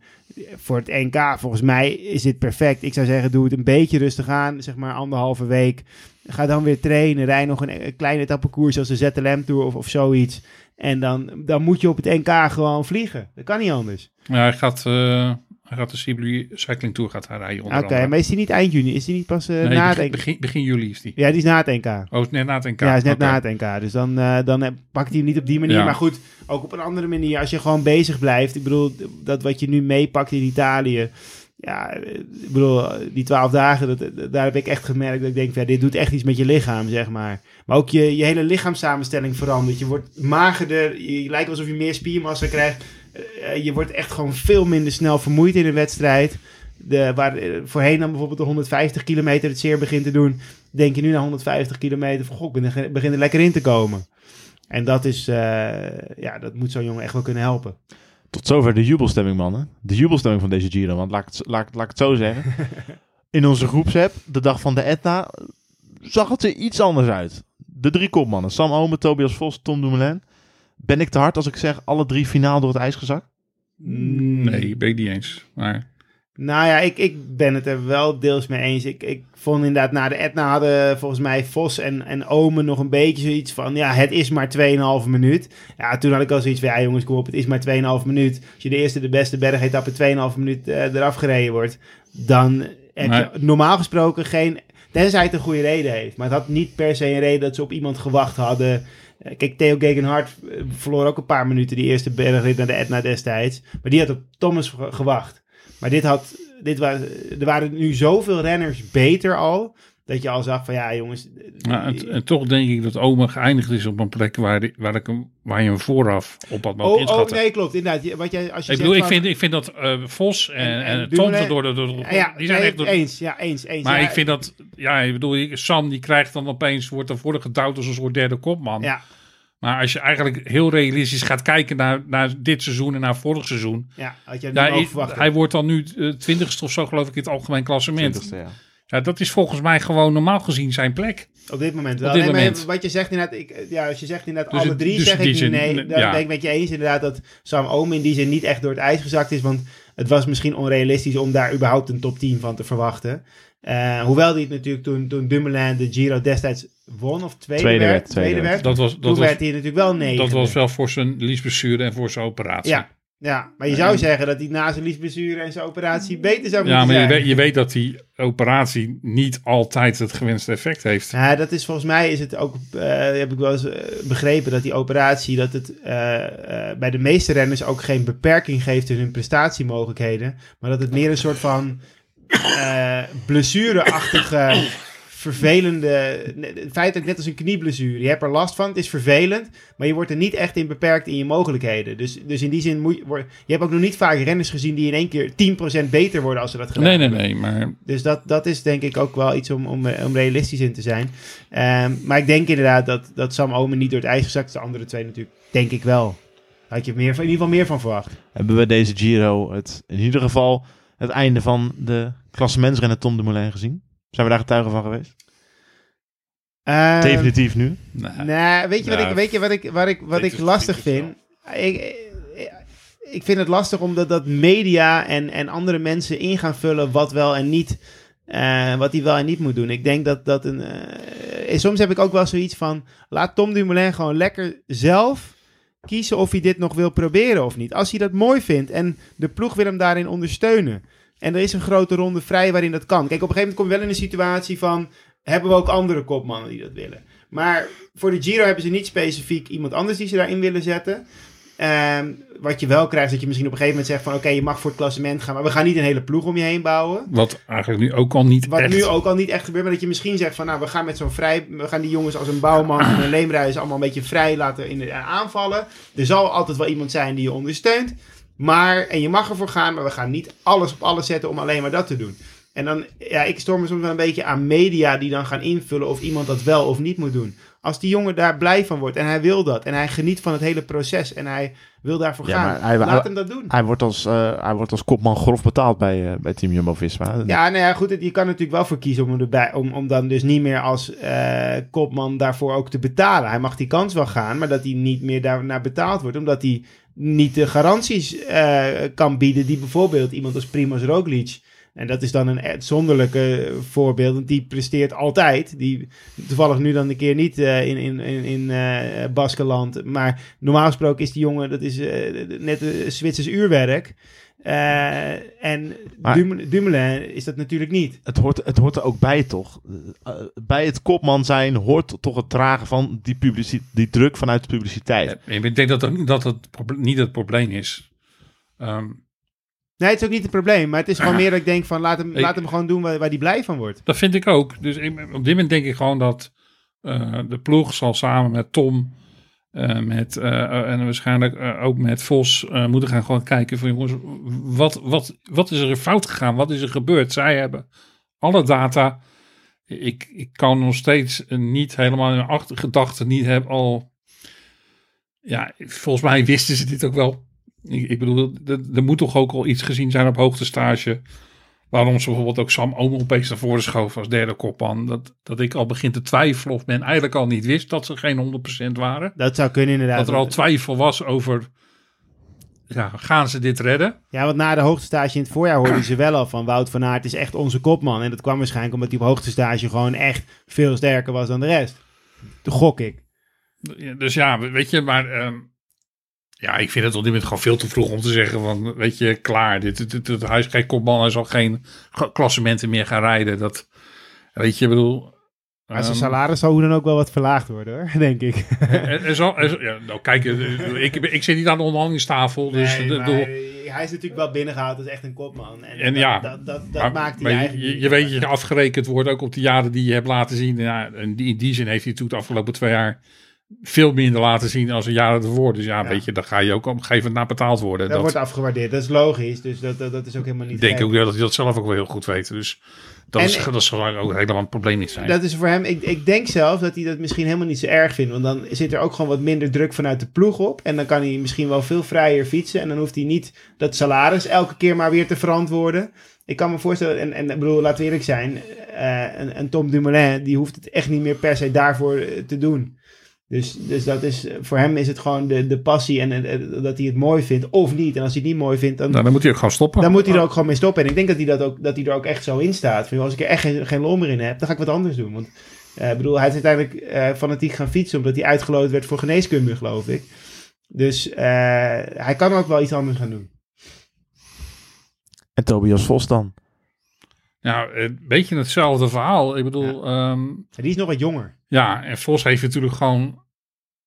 voor het NK, volgens mij is dit perfect. Ik zou zeggen, doe het een beetje rustig aan, zeg maar anderhalve week. Ga dan weer trainen, rij nog een, een kleine etappekoers als de ZLM Tour of, of zoiets. En dan, dan moet je op het NK gewoon vliegen. Dat kan niet anders. Ja, hij gaat, eh, hij gaat de Sibley Cycling Tour gaat hij rijden. onder Oké, maar is die niet eind juni? Is die niet pas eh, Nee, na het begin, NK? begin, begin juli is die. Ja, die is na het NK. Oh, is net na het NK. Ja, is net na het NK. Dus dan, eh, dan pakt hij hem niet op die manier. Ja. Maar goed, ook op een andere manier. Als je gewoon bezig blijft. Ik bedoel, dat wat je nu meepakt in Italië. Ja, eh, ik bedoel, die twaalf dagen, dat, daar heb ik echt gemerkt dat ik denk, ja, dit doet echt iets met je lichaam, zeg maar. Maar ook je, je hele lichaamssamenstelling verandert. Je wordt magerder, je, je lijkt alsof je meer spiermassa krijgt. Eh, je wordt echt gewoon veel minder snel vermoeid in een wedstrijd. De, waar eh, voorheen dan bijvoorbeeld de 150 kilometer het zeer begint te doen, denk je nu na 150 kilometer van, goh, ik begin er lekker in te komen. En dat is, eh, ja, dat moet zo'n jongen echt wel kunnen helpen. Tot zover de jubelstemming, mannen. De jubelstemming van deze Giro. Want laat ik het, laat, laat ik het zo zeggen. In onze groepsapp, de dag van de Etna, zag het er iets anders uit. De drie kopmannen, Sam Omen, Tobias Vos, Tom Dumoulin. Ben ik te hard als ik zeg alle drie finaal door het ijs gezakt? Nee, ben ik niet eens. Maar Nou ja, ik, ik ben het er wel deels mee eens. Ik, ik vond inderdaad, na de Etna hadden volgens mij Vos en, en Omen nog een beetje zoiets van... Ja, het is maar 2,5 minuut. Ja, toen had ik al zoiets van, ja jongens, kom op, het is maar 2,5 minuut. Als je de eerste, de beste bergetappe 2,5 minuut eh, eraf gereden wordt... dan heb je normaal gesproken geen... Tenzij het een goede reden heeft. Maar het had niet per se een reden dat ze op iemand gewacht hadden... Eh, Kijk, Theo Gegenhardt eh, verloor ook een paar minuten die eerste bergrit naar de Etna destijds. Maar die had op Thomas ge- gewacht. Maar dit had, dit was, er waren nu zoveel renners beter al. Dat je al zag van ja, jongens. Ja, en, en toch denk ik dat Oma geëindigd is op een plek waar, die- waar, ik hem, waar je hem vooraf op had mogen oh, oh, inschatten. nee, klopt. Inderdaad. Wat jij, als je ik zegt bedoel, ik van- vind, ik vind dat eh, Vos en, En- en, Tom door de, door de- Ja, ja, die zijn nee, echt door, eens. Ja, eens. eens Maar ja, ik vind dat, ja, ik bedoel, ik- Sam die krijgt dan opeens, wordt dan worden gedouwd als een soort derde kopman. Ja, Maar als je eigenlijk heel realistisch gaat kijken naar, naar dit seizoen en naar vorig seizoen. ja, had je niet Daar, hij wordt dan nu twintigste of zo geloof ik in het algemeen klassement. Twintigste, ja. Ja, dat is volgens mij gewoon normaal gezien zijn plek. Op dit moment wel. Op dit Nee, maar moment. wat je zegt inderdaad, ik, ja, als je zegt inderdaad Dus alle het- drie, dus zeg ik zin, nee. ja. ben ik met je eens inderdaad dat Sam Omen in die zin niet echt door het ijs gezakt is. Want het was misschien onrealistisch om daar überhaupt een top 10 van te verwachten. Eh, hoewel die het natuurlijk toen, toen Dumoulin de Giro destijds won of tweede, Tweede werd, tweede werd. Dat was, toen dat was, werd hij natuurlijk wel nee. dat was wel voor zijn liesblessure en voor zijn operatie. Ja, ja, maar je zou zeggen dat hij na zijn liesblessure en zijn operatie beter zou moeten Ja, maar je zijn. weet, je weet dat die operatie niet altijd het gewenste effect heeft. Ja, dat is volgens mij is het ook, eh, heb ik wel eens eh, begrepen, dat die operatie, dat het eh, eh, bij de meeste renners ook geen beperking geeft in hun prestatiemogelijkheden, maar dat het meer een soort van eh blessureachtige, vervelende, feitelijk net als een knieblessure. Je hebt er last van, het is vervelend, maar je wordt er niet echt in beperkt in je mogelijkheden. Dus, dus in die zin moet je, word- je hebt ook nog niet vaak renners gezien die in één keer 10% beter worden als ze dat gedaan Nee, nee, hebben. nee. Maar Dus dat, dat is denk ik ook wel iets om, om, eh, om realistisch in te zijn. Ehm, maar ik denk inderdaad dat, dat Sam Omen niet door het ijs gezakt is. De andere twee natuurlijk, denk ik wel. Had je meer, van- in ieder geval meer van verwacht. Hebben we deze Giro het, in ieder geval het einde van de klassementsrenner Tom Dumoulin gezien? Zijn we daar getuigen van geweest? Ehm, Definitief nu. nee. Nee, weet je wat ik, weet je wat ik, wat ik, wat ik lastig vind? Ik, ik, ik vind het lastig omdat dat media en, en andere mensen in gaan vullen wat wel en niet, eh, wat hij wel en niet moet doen. Ik denk dat dat een, eh, soms heb ik ook wel zoiets van, laat Tom Dumoulin gewoon lekker zelf kiezen of hij dit nog wil proberen of niet. Als hij dat mooi vindt en de ploeg wil hem daarin ondersteunen. En er is een grote ronde vrij waarin dat kan. Kijk, op een gegeven moment kom je wel in een situatie van, hebben we ook andere kopmannen die dat willen. Maar voor de Giro hebben ze niet specifiek iemand anders die ze daarin willen zetten. Ehm, wat je wel krijgt, is dat je misschien op een gegeven moment zegt van... oké, je mag voor het klassement gaan, maar we gaan niet een hele ploeg om je heen bouwen. Wat eigenlijk nu ook al niet Wat echt... nu ook al niet echt gebeurt, maar dat je misschien zegt van... nou, we gaan met zo'n vrij... we gaan die jongens als een bouwman en een leemreis allemaal een beetje vrij laten in de, aanvallen. Er zal altijd wel iemand zijn die je ondersteunt. Maar, en je mag ervoor gaan, maar we gaan niet alles op alles zetten om alleen maar dat te doen. En dan, ja, ik storm me soms wel een beetje aan media die dan gaan invullen of iemand dat wel of niet moet doen. Als die jongen daar blij van wordt en hij wil dat en hij geniet van het hele proces en hij wil daarvoor Ja, gaan, hij- laat hij- hem dat doen. Hij wordt als, eh, hij wordt als kopman grof betaald bij, eh, bij Team Jumbo-Visma. Ja, nou ja, goed. Je kan natuurlijk wel voor kiezen om, erbij, om, om dan dus niet meer als eh, kopman daarvoor ook te betalen. Hij mag die kans wel gaan, maar dat hij niet meer daarnaar betaald wordt. Omdat hij niet de garanties eh, kan bieden die bijvoorbeeld iemand als Primoz Roglic... En dat is dan een uitzonderlijke voorbeeld, want die presteert altijd. Die, toevallig nu dan een keer niet eh, in, in, in, in eh, Baskeland. Maar normaal gesproken is die jongen, dat is eh, net Zwitsers uurwerk. Eh, en Maar- Dumoulin is dat natuurlijk niet. Het, hoort, het hoort er ook bij, toch? Eh, bij het kopman zijn hoort toch het dragen van die, publici- die druk vanuit de publiciteit. Ja, Ik denk dat dat, dat het niet het probleem is. Ehm, Nee, het is ook niet het probleem. Maar het is gewoon meer dat ik denk van laat hem, Ik- laat hem gewoon doen waar, waar hij blij van wordt. dat vind ik ook. Dus ik- op dit moment denk ik gewoon dat eh, de ploeg zal samen met Tom... eh, met, eh, en waarschijnlijk eh, ook met Vos eh, moeten gaan gewoon kijken van jongens, wat, wat, wat is er fout gegaan? Wat is er gebeurd? Zij hebben alle data. Ik, ik kan nog steeds niet helemaal in mijn achtergedachten niet hebben al. Ja, volgens mij wisten ze dit ook wel. Ik, bedoel, er, moet toch ook al iets gezien zijn op hoogtestage. Waarom ze bijvoorbeeld ook Sam Omen opeens naar voren schoof als derde kopman. Dat, dat ik al begin te twijfelen of men eigenlijk al niet wist dat ze geen 100% waren. Dat zou kunnen inderdaad. Dat er al twijfel was over, ja, gaan ze dit redden? Ja, want na de hoogtestage in het voorjaar hoorden ze wel al van Wout van Aert is echt onze kopman. En dat kwam waarschijnlijk omdat hij op hoogtestage gewoon echt veel sterker was dan de rest. De gok ik. Dus ja, weet je, maar ehm, ja, ik vind het op dit moment gewoon veel te vroeg om te zeggen van, weet je, klaar, dit, dit, dit, dit- hij is geen kopman, hij zal geen klassementen meer gaan rijden. Dat, weet je, ik bedoel... Maar zijn ehm, salaris zal hoe dan ook wel wat verlaagd worden hoor, denk ik. er, er zal, er ja, nou kijk, eh, ik, ik zit niet aan de onderhandelingstafel, dus Nee, de- maar bedoel, hij is natuurlijk wel binnengehaald als echt een kopman. En, En dat, ja, dat, dat, dat maar- maakt hij eigenlijk je, weet dat je afgerekend wordt ook op de jaren die je hebt laten zien. Ja, en die, in die zin heeft hij natuurlijk de afgelopen twee jaar veel minder laten zien als een jaar ervoor. Dus ja, Ja. weet je, dan ga je ook op een gegeven moment naar betaald worden. Dat, Dat, wordt afgewaardeerd. Dat is logisch. Dus dat, dat, dat is ook helemaal niet ik denk ook dat hij dat zelf ook wel heel goed weet. Dus dat, En- is, dat zal ook helemaal het probleem niet zijn. Dat is voor hem, ik, ik denk zelf dat hij dat misschien helemaal niet zo erg vindt. Want dan zit er ook gewoon wat minder druk vanuit de ploeg op. En dan kan hij misschien wel veel vrijer fietsen. En dan hoeft hij niet dat salaris elke keer maar weer te verantwoorden. Ik kan me voorstellen, en, en ik bedoel, laten we eerlijk zijn. eh en, en Tom Dumoulin, die hoeft het echt niet meer per se daarvoor eh, te doen. Dus, dus dat is, voor hem is het gewoon de, de passie en, en dat hij het mooi vindt of niet. En als hij het niet mooi vindt, dan, nou, dan moet hij ook gewoon stoppen. dan moet hij er ook gewoon mee stoppen. En ik denk dat hij, dat ook, dat hij er ook echt zo in staat. Van, als ik er echt geen, geen lol meer in heb, dan ga ik wat anders doen. Want eh, ik bedoel, hij is uiteindelijk eh, fanatiek gaan fietsen... omdat hij uitgeloot werd voor geneeskunde, geloof ik. Dus eh, hij kan ook wel iets anders gaan doen. En Tobias Vos dan? Ja, een beetje hetzelfde verhaal. Ik bedoel, ehm, die is nog wat jonger. ja, en Vos heeft natuurlijk gewoon...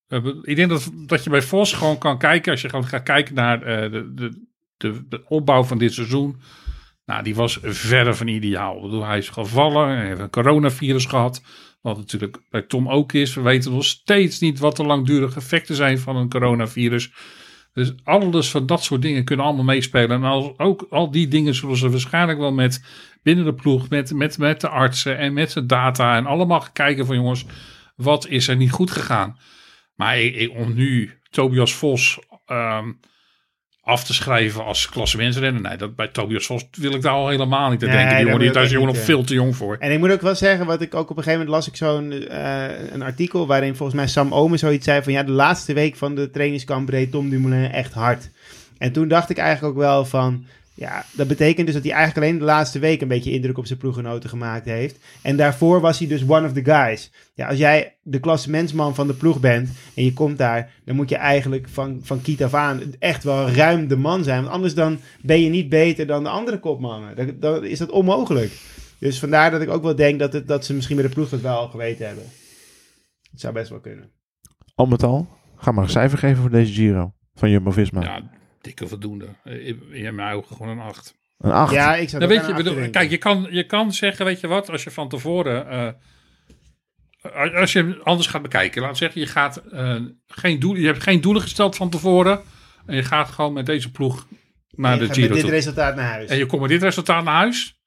eh, ik denk dat, dat je bij Vos gewoon kan kijken... als je gewoon gaat kijken naar eh, de, de, de, de opbouw van dit seizoen... Nou, die was verre van ideaal. Ik bedoel, hij is gevallen, hij heeft een coronavirus gehad... Wat natuurlijk bij Tom ook is. We weten nog steeds niet wat de langdurige effecten zijn van een coronavirus. Dus alles van dat soort dingen kunnen allemaal meespelen. En ook al die dingen zullen ze waarschijnlijk wel met binnen de ploeg, met, met, met de artsen en met de data en allemaal kijken van jongens, wat is er niet goed gegaan? Maar ik- om nu Tobias Vos ehm, af te schrijven als klassementsrenner, nee, dat, bij Tobias Vos wil ik daar al helemaal niet aan Nee, denken. Die daar jongen, die, daar is jongen nog niet, veel te jong voor. En ik moet ook wel zeggen, wat ik ook op een gegeven moment las ik zo'n eh, een artikel waarin volgens mij Sam Omen zoiets zei van ja, de laatste week van de trainingskamp reed Tom Dumoulin echt hard. En toen dacht ik eigenlijk ook wel van, ja, dat betekent dus dat hij eigenlijk alleen de laatste week een beetje indruk op zijn ploeggenoten gemaakt heeft. En daarvoor was hij dus one of the guys. Ja, als jij de klassementsman van de ploeg bent en je komt daar, dan moet je eigenlijk van, van kiet af aan echt wel ruim de man zijn. Want anders dan ben je niet beter dan de andere kopmannen. Dan, dan is dat onmogelijk. Dus vandaar dat ik ook wel denk dat, het, dat ze misschien bij de ploeg dat wel al geweten hebben. Het zou best wel kunnen. Al met al, ga maar een cijfer geven voor deze Giro van Jumbo-Visma. Ja, dikke voldoende. Eh, In mijn ogen gewoon een 8. Een 8. Ja, ik zou Nou, weet je, bedoel, kijk, je kan, je kan zeggen, weet je wat, als je van tevoren, eh, als- je anders gaat bekijken, laat zeggen, je gaat eh, geen doel, je hebt geen doelen gesteld van tevoren en je gaat gewoon met deze ploeg naar Je de gaat Giro met dit toe. resultaat naar huis. En je komt met dit resultaat naar huis,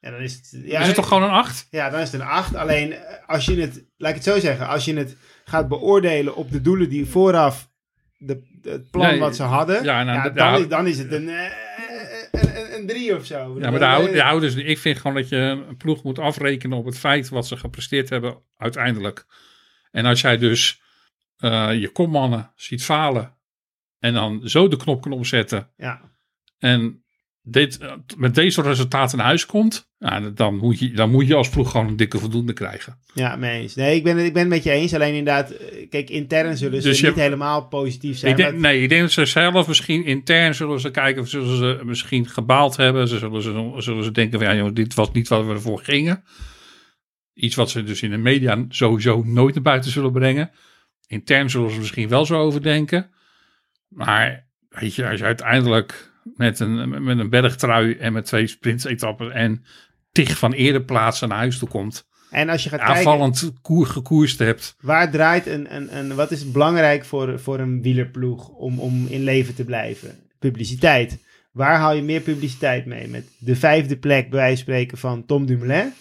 Ja, dan is het, ja, is het toch gewoon een 8? Ja, dan is het een 8. Alleen als je het, laat ik het zo zeggen, als je het gaat beoordelen op de doelen die vooraf, de, het plan wat ze hadden, ja, ja, nou, dan, is, dan is het een, eh, een, een, een 3 of zo. Ja, maar de, houders, ik vind gewoon dat je een ploeg moet afrekenen op het feit wat ze gepresteerd hebben uiteindelijk. En als jij dus eh, je kopmannen ziet falen en dan zo de knop kan omzetten Ja, en dit, eh, met deze resultaten naar huis komt, ja, dan, moet je, dan moet je als ploeg gewoon een dikke voldoende krijgen. ja, mee eens. Nee, ik ben, ik ben het met je eens. Alleen inderdaad, eh, kijk, intern zullen ze Dus je niet hebt- helemaal positief zijn. Ik denk, maar- nee, ik denk dat ze zelf misschien intern zullen ze kijken of zullen ze misschien gebaald hebben. Ze zullen, ze, zullen ze denken van ja, jongen, dit was niet waar we ervoor gingen. Iets wat ze dus in de media sowieso nooit naar buiten zullen brengen. Intern zullen ze misschien wel zo overdenken. Maar weet je, als je uiteindelijk met een, met een bergtrui en met twee sprintetappen en tig van eerder plaatsen naar huis toe komt. En als je gaat kijken, Aanvallend koer, gekoerst hebt. waar draait een, een, een, wat is belangrijk voor, voor een wielerploeg om, om in leven te blijven? Publiciteit. Waar haal je meer publiciteit mee? Met de vijfde plek, bij wijze van spreken, van Tom Dumoulin?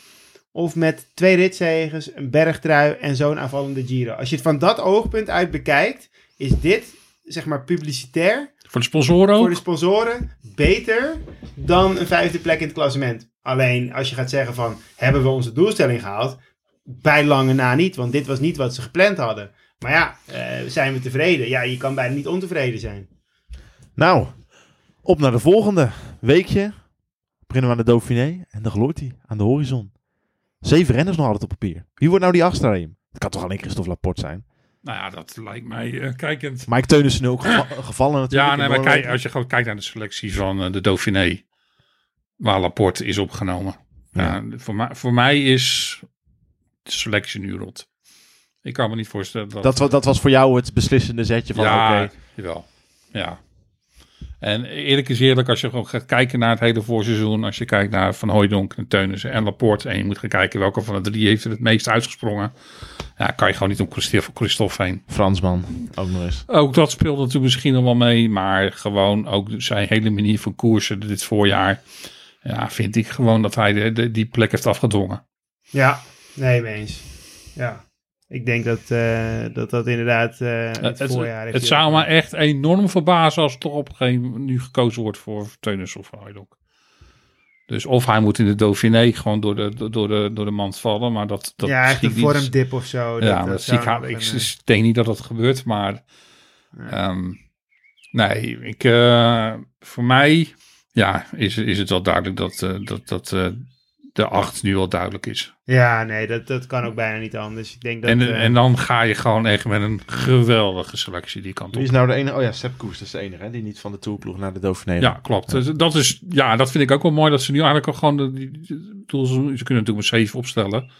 Of met twee ritzegers, een bergtrui en zo'n aanvallende Giro? Als je het van dat oogpunt uit bekijkt, is dit, zeg maar, publicitair Voor de sponsoren ook. voor de sponsoren beter dan een vijfde plek in het klassement. Alleen als je gaat zeggen van, hebben we onze doelstelling gehaald? Bij lange na niet, want dit was niet wat ze gepland hadden. Maar ja, eh, zijn we tevreden? Ja, je kan bijna niet ontevreden zijn. Nou, op naar de volgende weekje. Beginnen we aan de Dauphiné en dan gloort hij aan de horizon. Zeven renners nog altijd op papier. Wie wordt nou die achtste? Het kan toch alleen Christophe Laporte zijn? Nou ja, dat lijkt mij eh, kijkend. Mike Teunissen nu ook geva- gevallen natuurlijk. Ja, nee, maar kijk, als je gewoon kijkt naar de selectie van eh, de Dauphiné, waar Laporte is opgenomen. Ja. voor, mij, voor mij is de selectie nu rot. Ik kan me niet voorstellen dat... dat, dat was voor jou het beslissende zetje van ja, oké. jawel. Ja. En eerlijk is eerlijk, als je gewoon gaat kijken naar het hele voorseizoen. Als je kijkt naar Van Hooijdonk, en Teunissen en Laporte. En je moet gaan kijken welke van de drie heeft er het meest uitgesprongen. Ja, kan je gewoon niet om Christophe, Christophe heen. Fransman, ook nog eens. Ook dat speelde natuurlijk misschien nog wel mee. Maar gewoon ook zijn hele manier van koersen dit voorjaar. Ja, vind ik gewoon dat hij de, de- die plek heeft afgedwongen. Ja, nee, mee eens. Ja. Ik denk dat eh, dat, dat inderdaad eh, het, Het, het, voorjaar het zou me echt enorm verbazen als er toch op een gegeven moment nu gekozen wordt voor Teunissen of Hooijdonk. Dus of hij moet in de Dauphiné gewoon door de, door de, door de mand vallen. Maar dat, dat ja, echt een vormdip of zo. Ja, dat, dat zie ik, denk niet dat dat gebeurt, maar Ja. ehm, nee, ik, eh, voor mij ja, is, is het wel duidelijk dat, eh, dat, dat eh, de acht nu al duidelijk is. Ja, nee, dat, dat kan ook bijna niet anders. Ik denk dat... en, eh, en dan ga je gewoon echt met een geweldige selectie die kant Wie op. is nou de enige? Oh ja, Sepp Koes, dat is de enige hè, die niet van de toerploeg naar de Dauphiné Ja, klopt. Dus Dat, is, ja, dat vind ik ook wel mooi dat ze nu eigenlijk al gewoon. De, die, ze, ze kunnen natuurlijk met zeven opstellen.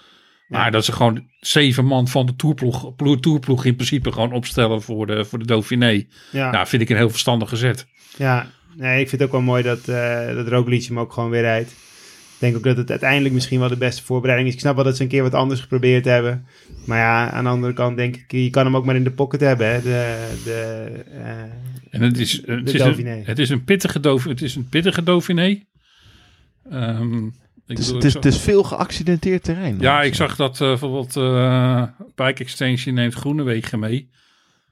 Maar dat ze gewoon zeven man van de toerploeg, ploeg, toerploeg in principe gewoon opstellen voor de, voor de Dauphiné. ja, Nou, vind ik een heel verstandige zet. ja, nee, ik vind het ook wel mooi dat, eh dat Roglic hem ook gewoon weer rijdt. Ik denk ook dat het uiteindelijk misschien wel de beste voorbereiding is. Ik snap wel dat ze een keer wat anders geprobeerd hebben. Maar ja, aan de andere kant denk ik, je kan hem ook maar in de pocket hebben. Hè? De, de, eh, En het is, het De is, Dauphiné. een, het is een pittige Dauphiné. Het is een pittige Dauphiné. Ehm, ik Het is, bedoel, het, is, zag- het is veel geaccidenteerd terrein. ja, ik zag dat eh, bijvoorbeeld eh Bike Extension neemt Groenewegen mee.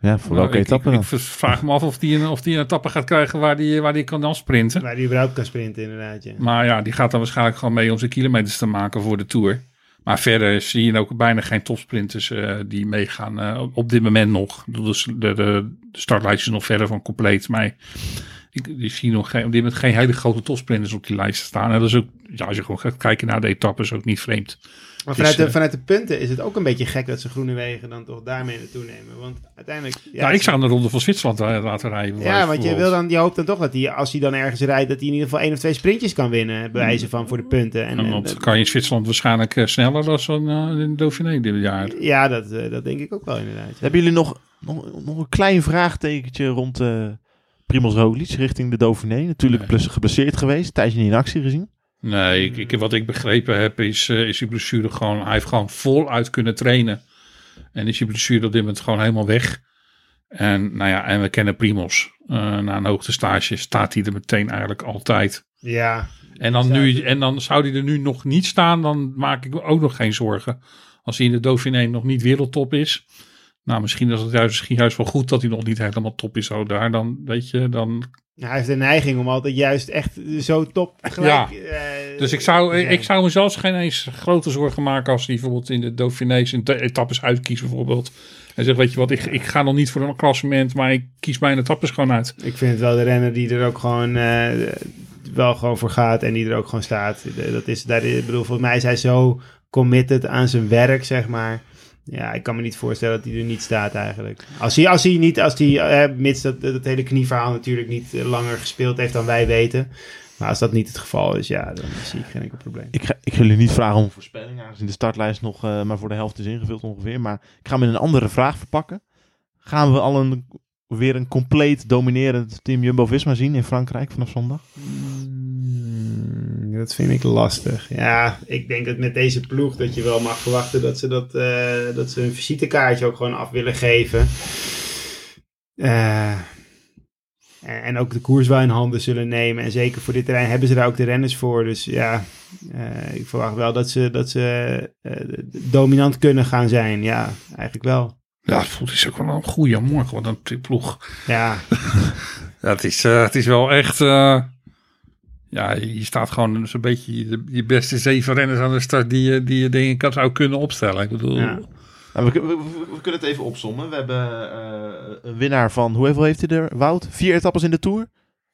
Ja, voor Nou, welke ik, etappe ik, dan? ik vraag me af of die, een, of die een etappe gaat krijgen waar die, waar die kan dan sprinten. waar hij überhaupt kan sprinten inderdaad. Ja. Maar ja, die gaat dan waarschijnlijk gewoon mee om zijn kilometers te maken voor de Tour. Maar verder zie je ook bijna geen topsprinters eh, die meegaan eh, op dit moment nog. Dus de, de, de startlijst is nog verder van compleet. Maar ik, ik zie nog geen, op dit moment geen hele grote topsprinters op die lijst staan. En dat is ook, ja, als je gewoon gaat kijken naar de etappes, ook niet vreemd. Maar vanuit, de, vanuit de punten is het ook een beetje gek dat ze groene wegen dan toch daarmee naartoe nemen. Want uiteindelijk... Ja, ik zou de ronde van Zwitserland laten rijden. Ja, want je, wil dan, je hoopt dan toch dat hij, als hij dan ergens rijdt, dat hij in ieder geval één of twee sprintjes kan winnen. Bewijzen van voor de punten. En, En en- want kan je in Zwitserland waarschijnlijk eh, sneller dan zo'n eh, in de Dauphiné dit jaar. ja, dat, eh, dat denk ik ook wel inderdaad. ja. Hebben jullie nog, nog, nog een klein vraagtekentje rond eh Primoz Roglic richting de Dauphiné? Natuurlijk Nee. plus geblesseerd geweest, tijdje niet in actie gezien. Nee, ik, ik- wat ik begrepen heb is, eh, is die blessure gewoon... Hij heeft gewoon voluit kunnen trainen. En is die blessure op dit moment gewoon helemaal weg. En nou ja, en we kennen Primos. Eh, na een hoogtestage staat hij er meteen eigenlijk altijd. Ja, En dan, nu, en dan zou hij er nu nog niet staan, dan maak ik me ook nog geen zorgen. Als hij in de Dauphiné nog niet wereldtop is. Nou, misschien is het juist, juist wel goed dat hij nog niet helemaal top is. Zo daar, dan weet je, dan hij heeft de neiging om altijd juist echt zo top gelijk... eh, Dus ik zou, zijn. ik zou mezelf geen eens grote zorgen maken als hij bijvoorbeeld in de Dauphiné's in de etappes uitkiest bijvoorbeeld. En zegt, weet je wat, ik, ik ga nog niet voor een klassement, maar ik kies mijn etappes gewoon uit. Ik vind het wel de renner die er ook gewoon eh, wel gewoon voor gaat en die er ook gewoon staat. Dat is, daar, ik bedoel, volgens mij is hij zo committed aan zijn werk, zeg maar. Ja, ik kan me niet voorstellen dat hij er niet staat eigenlijk. Als hij, als hij niet, als hij, eh, mits dat, dat hele knieverhaal natuurlijk niet eh, langer gespeeld heeft dan wij weten. Maar als dat niet het geval is, ja, dan zie ik geen enkel probleem. Ik ga, ik ga jullie niet vragen om voorspelling, aangezien de startlijst nog eh, maar voor de helft is ingevuld ongeveer. Maar ik ga hem in een andere vraag verpakken. Gaan we al een, weer een compleet dominerend team Jumbo-Visma zien in Frankrijk vanaf zondag? Dat vind ik lastig. Ja, ik denk dat met deze ploeg dat je wel mag verwachten dat ze, dat, eh, dat ze een visitekaartje ook gewoon af willen geven. Eh, en, en ook de koers wel in handen zullen nemen. En zeker voor dit terrein hebben ze daar ook de renners voor. Dus ja, eh, ik verwacht wel dat ze, dat ze eh, dominant kunnen gaan zijn. Ja, eigenlijk wel. Ja, het is ook wel een goede morgen, wat een ploeg. Ja, Ja, het is, eh, het is wel echt, eh, ja, je staat gewoon zo'n beetje je, je beste zeven renners aan de start die je, die je denk ik zou kunnen opstellen. Ik bedoel, Ja. Nou, we, we- kunnen het even opzommen. We hebben eh, een winnaar van, hoeveel heeft hij er, Wout? Vier etappes in de Tour.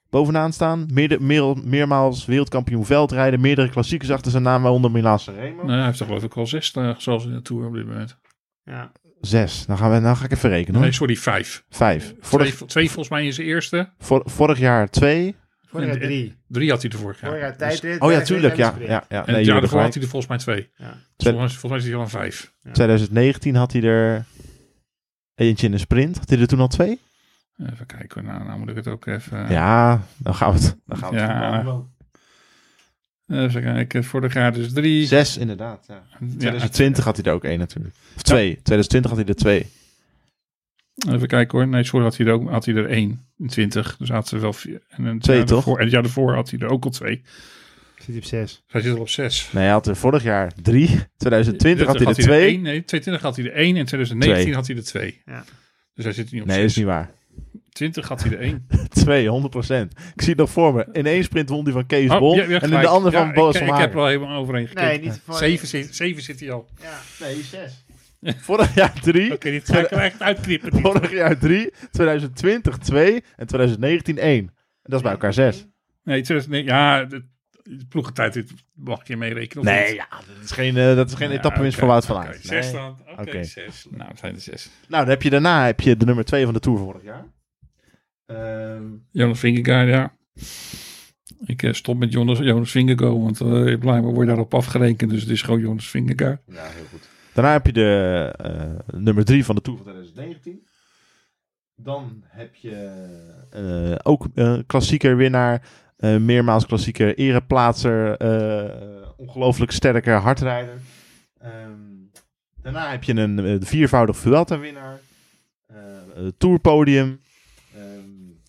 Bovenaan staan. Meerde- meer, meermaals wereldkampioen veldrijden. Meerdere klassiekers achter zijn naam, waaronder Milan Sanremo. nou, hij heeft er geloof ik al zes, eh, zelfs in de Tour op dit moment. ja. Zes. Dan, gaan we, dan ga ik even rekenen hoor. Nee, sorry, vijf. Vijf. Vorig, Twee, twee volgens mij in zijn eerste. vor- vorig jaar twee. Vorig jaar En- drie. Drie had hij er vorig jaar. Vorig jaar Dus- tijdrit. Oh ja, tuurlijk. Ja, ja, ja. en Nee, het jullie jaar ervoor had hij er volgens mij twee. Ja. Volgens, mij, volgens mij is hij al een vijf. 2019 had hij er eentje in de sprint. Had hij er toen al twee? Even kijken, nou, nou moet ik het ook even... Ja, dan gaan we het. Dan gaan we het Ja. doen. Even kijken, vorig jaar dus drie. Zes, inderdaad. Ja. Ja, 2020 had hij er ook één natuurlijk. Of twee. 2020 had hij er twee. Even kijken hoor. Nee, sorry, had hij er, ook, had hij er één in 20. Dus had ze wel vier. En een Twee, toch? Ervoor, en het jaar ervoor had hij er ook al twee. Zit hij op zes. Hij zit al op zes. Nee, hij had er vorig jaar drie. 2020 had hij er twee. één. Nee, 2020 had hij er één. En 2019 Twee. had hij er twee. Ja. Dus hij zit er niet op Nee, dat is zes. niet waar. 20 had hij er één. Twee, 100% Ik zie het nog voor me. In één sprint won die van Kees Oh, Bol. en in de andere Ja, van Boas ik, van ik heb er al helemaal overheen gekeken. Nee, niet voor... Zeven, zit, zeven zit hij al. Ja. Nee, zes. Vorig jaar drie. Oké, dit ga ik er echt uitknippen. Vorig jaar drie. 2020 twee. En 2019 één. En dat is bij elkaar zes. Nee, 2009, ja, de, de ploegentijd dit mag je meerekenen. of Nee, niet? ja, dat is geen, eh, dat is geen Ja, etappewinst oké, voor Wout van oké, Aert. Zes Nee. dan. Oké, Oké. zes. Nou, het zijn er zes. Nou, dan heb je daarna heb je de nummer twee van de Tour van vorig jaar. Ehm, Jonas Vingegaard, ja. Ik eh, stop met Jonas, Jonas Vingegaard, want eh blijkbaar word je daarop afgerekend. Dus het is gewoon Jonas Vingegaard. Ja, heel goed. Daarna heb je de eh, nummer 3 van de Tour van 2019. Dan heb je eh, ook een klassieker winnaar. eh, meermaals klassieker ereplaatser. eh ongelooflijk sterke hardrijder. Ehm, daarna heb je een viervoudig Vuelta winnaar. eh tourpodium. Ehm,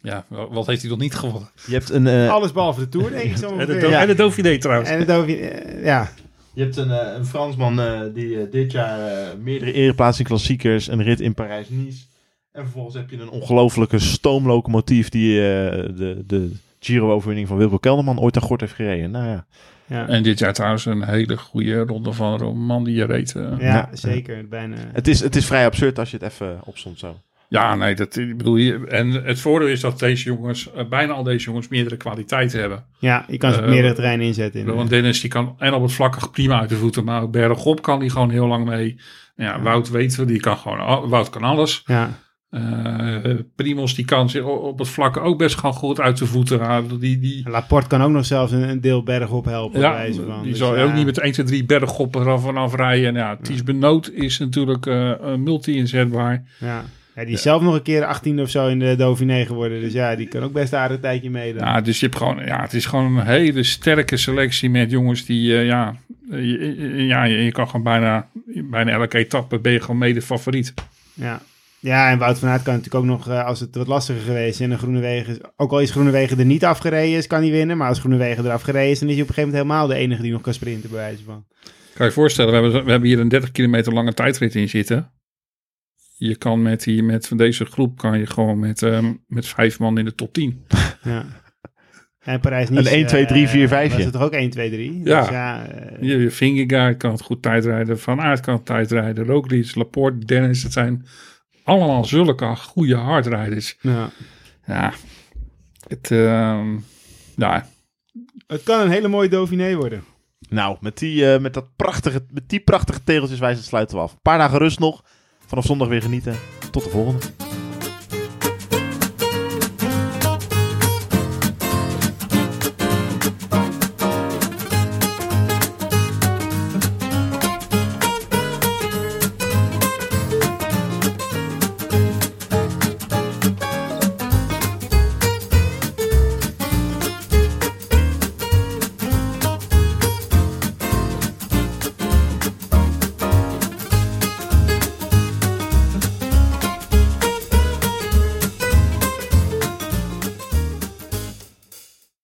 Ja, wa- wat heeft hij nog niet gewonnen? je hebt een, eh, Alles behalve de Tour, denk ik zo En de. Do- Ja. en de Dauphiné trouwens. En over... eh, ja. Je hebt een, eh, een Fransman eh, die eh, dit jaar meerdere ereplaatsen in klassiekers, een rit in Parijs-Nice. En vervolgens heb je een ongelofelijke stoomlocomotief die eh, de, de Giro-overwinning van Wilco Kelderman ooit aan Gort heeft gereden. Nou ja, Ja. En dit jaar trouwens een hele goede ronde van Roman die je reed. ja, Ja. zeker. Bijna. het is, het is vrij absurd als je het even opstond zo. Ja, nee, dat ik bedoel je. En het voordeel is dat deze jongens, eh, bijna al deze jongens, meerdere kwaliteiten hebben. Ja, je kan ze op Eh, meerdere terreinen inzetten. Want Dennis die kan en op het vlakke prima uit de voeten, maar ook bergop kan die gewoon heel lang mee. Nou Ja, Wout weten we, die kan gewoon, Wout kan alles. Ja. Eh Primos die kan zich op het vlakke ook best gewoon goed uit de voeten halen. Die, die, Laporte kan ook nog zelfs een, een deel bergop helpen. ja, wijze van. die Dus zal ja, ook niet met 1, 2, 3 bergop eraf vanaf rijden. En ja, Ties Benoot is natuurlijk multi-inzetbaar. Ja. Ja, die is zelf nog een keer 18 of zo in de Dauphiné geworden. Dus ja, die kan ook best een aardig tijdje meedoen. Ja, dus je hebt gewoon, ja, het is gewoon een hele sterke selectie met jongens die, eh, ja, eh, je, ja, je, je kan gewoon bijna, bijna elke etappe ben je gewoon mede favoriet. Ja. Ja, en Wout van Aert kan natuurlijk ook nog, eh, als het wat lastiger geweest is en een Groenewegen, ook al is Groenewegen er niet afgereden is, kan hij winnen. Maar als Groenewegen er afgereden is, dan is hij op een gegeven moment helemaal de enige die nog kan sprinten, bij wijze van. Kan je je voorstellen, we hebben, we hebben hier een 30 kilometer lange tijdrit in zitten. Je kan met, die, met van deze groep kan je gewoon met, ehm, met vijf man in de top 10. Ja. En Parijs niet. Een 1, 2, 3, 4, 5 Was het toch ook 1, 2, 3? Ja. Dus ja eh, Je, kan het goed tijdrijden, Van Aert kan het tijdrijden, Roglic, Laporte, Dennis. Het zijn allemaal zulke goede hardrijders. ja. Ja, het, ehm, ja, Het kan een hele mooie Dauphiné worden. Nou, met die, eh, met dat prachtige, met die prachtige tegeltjes wijze sluiten we af. Een paar dagen rust nog. Vanaf zondag weer genieten. Tot de volgende.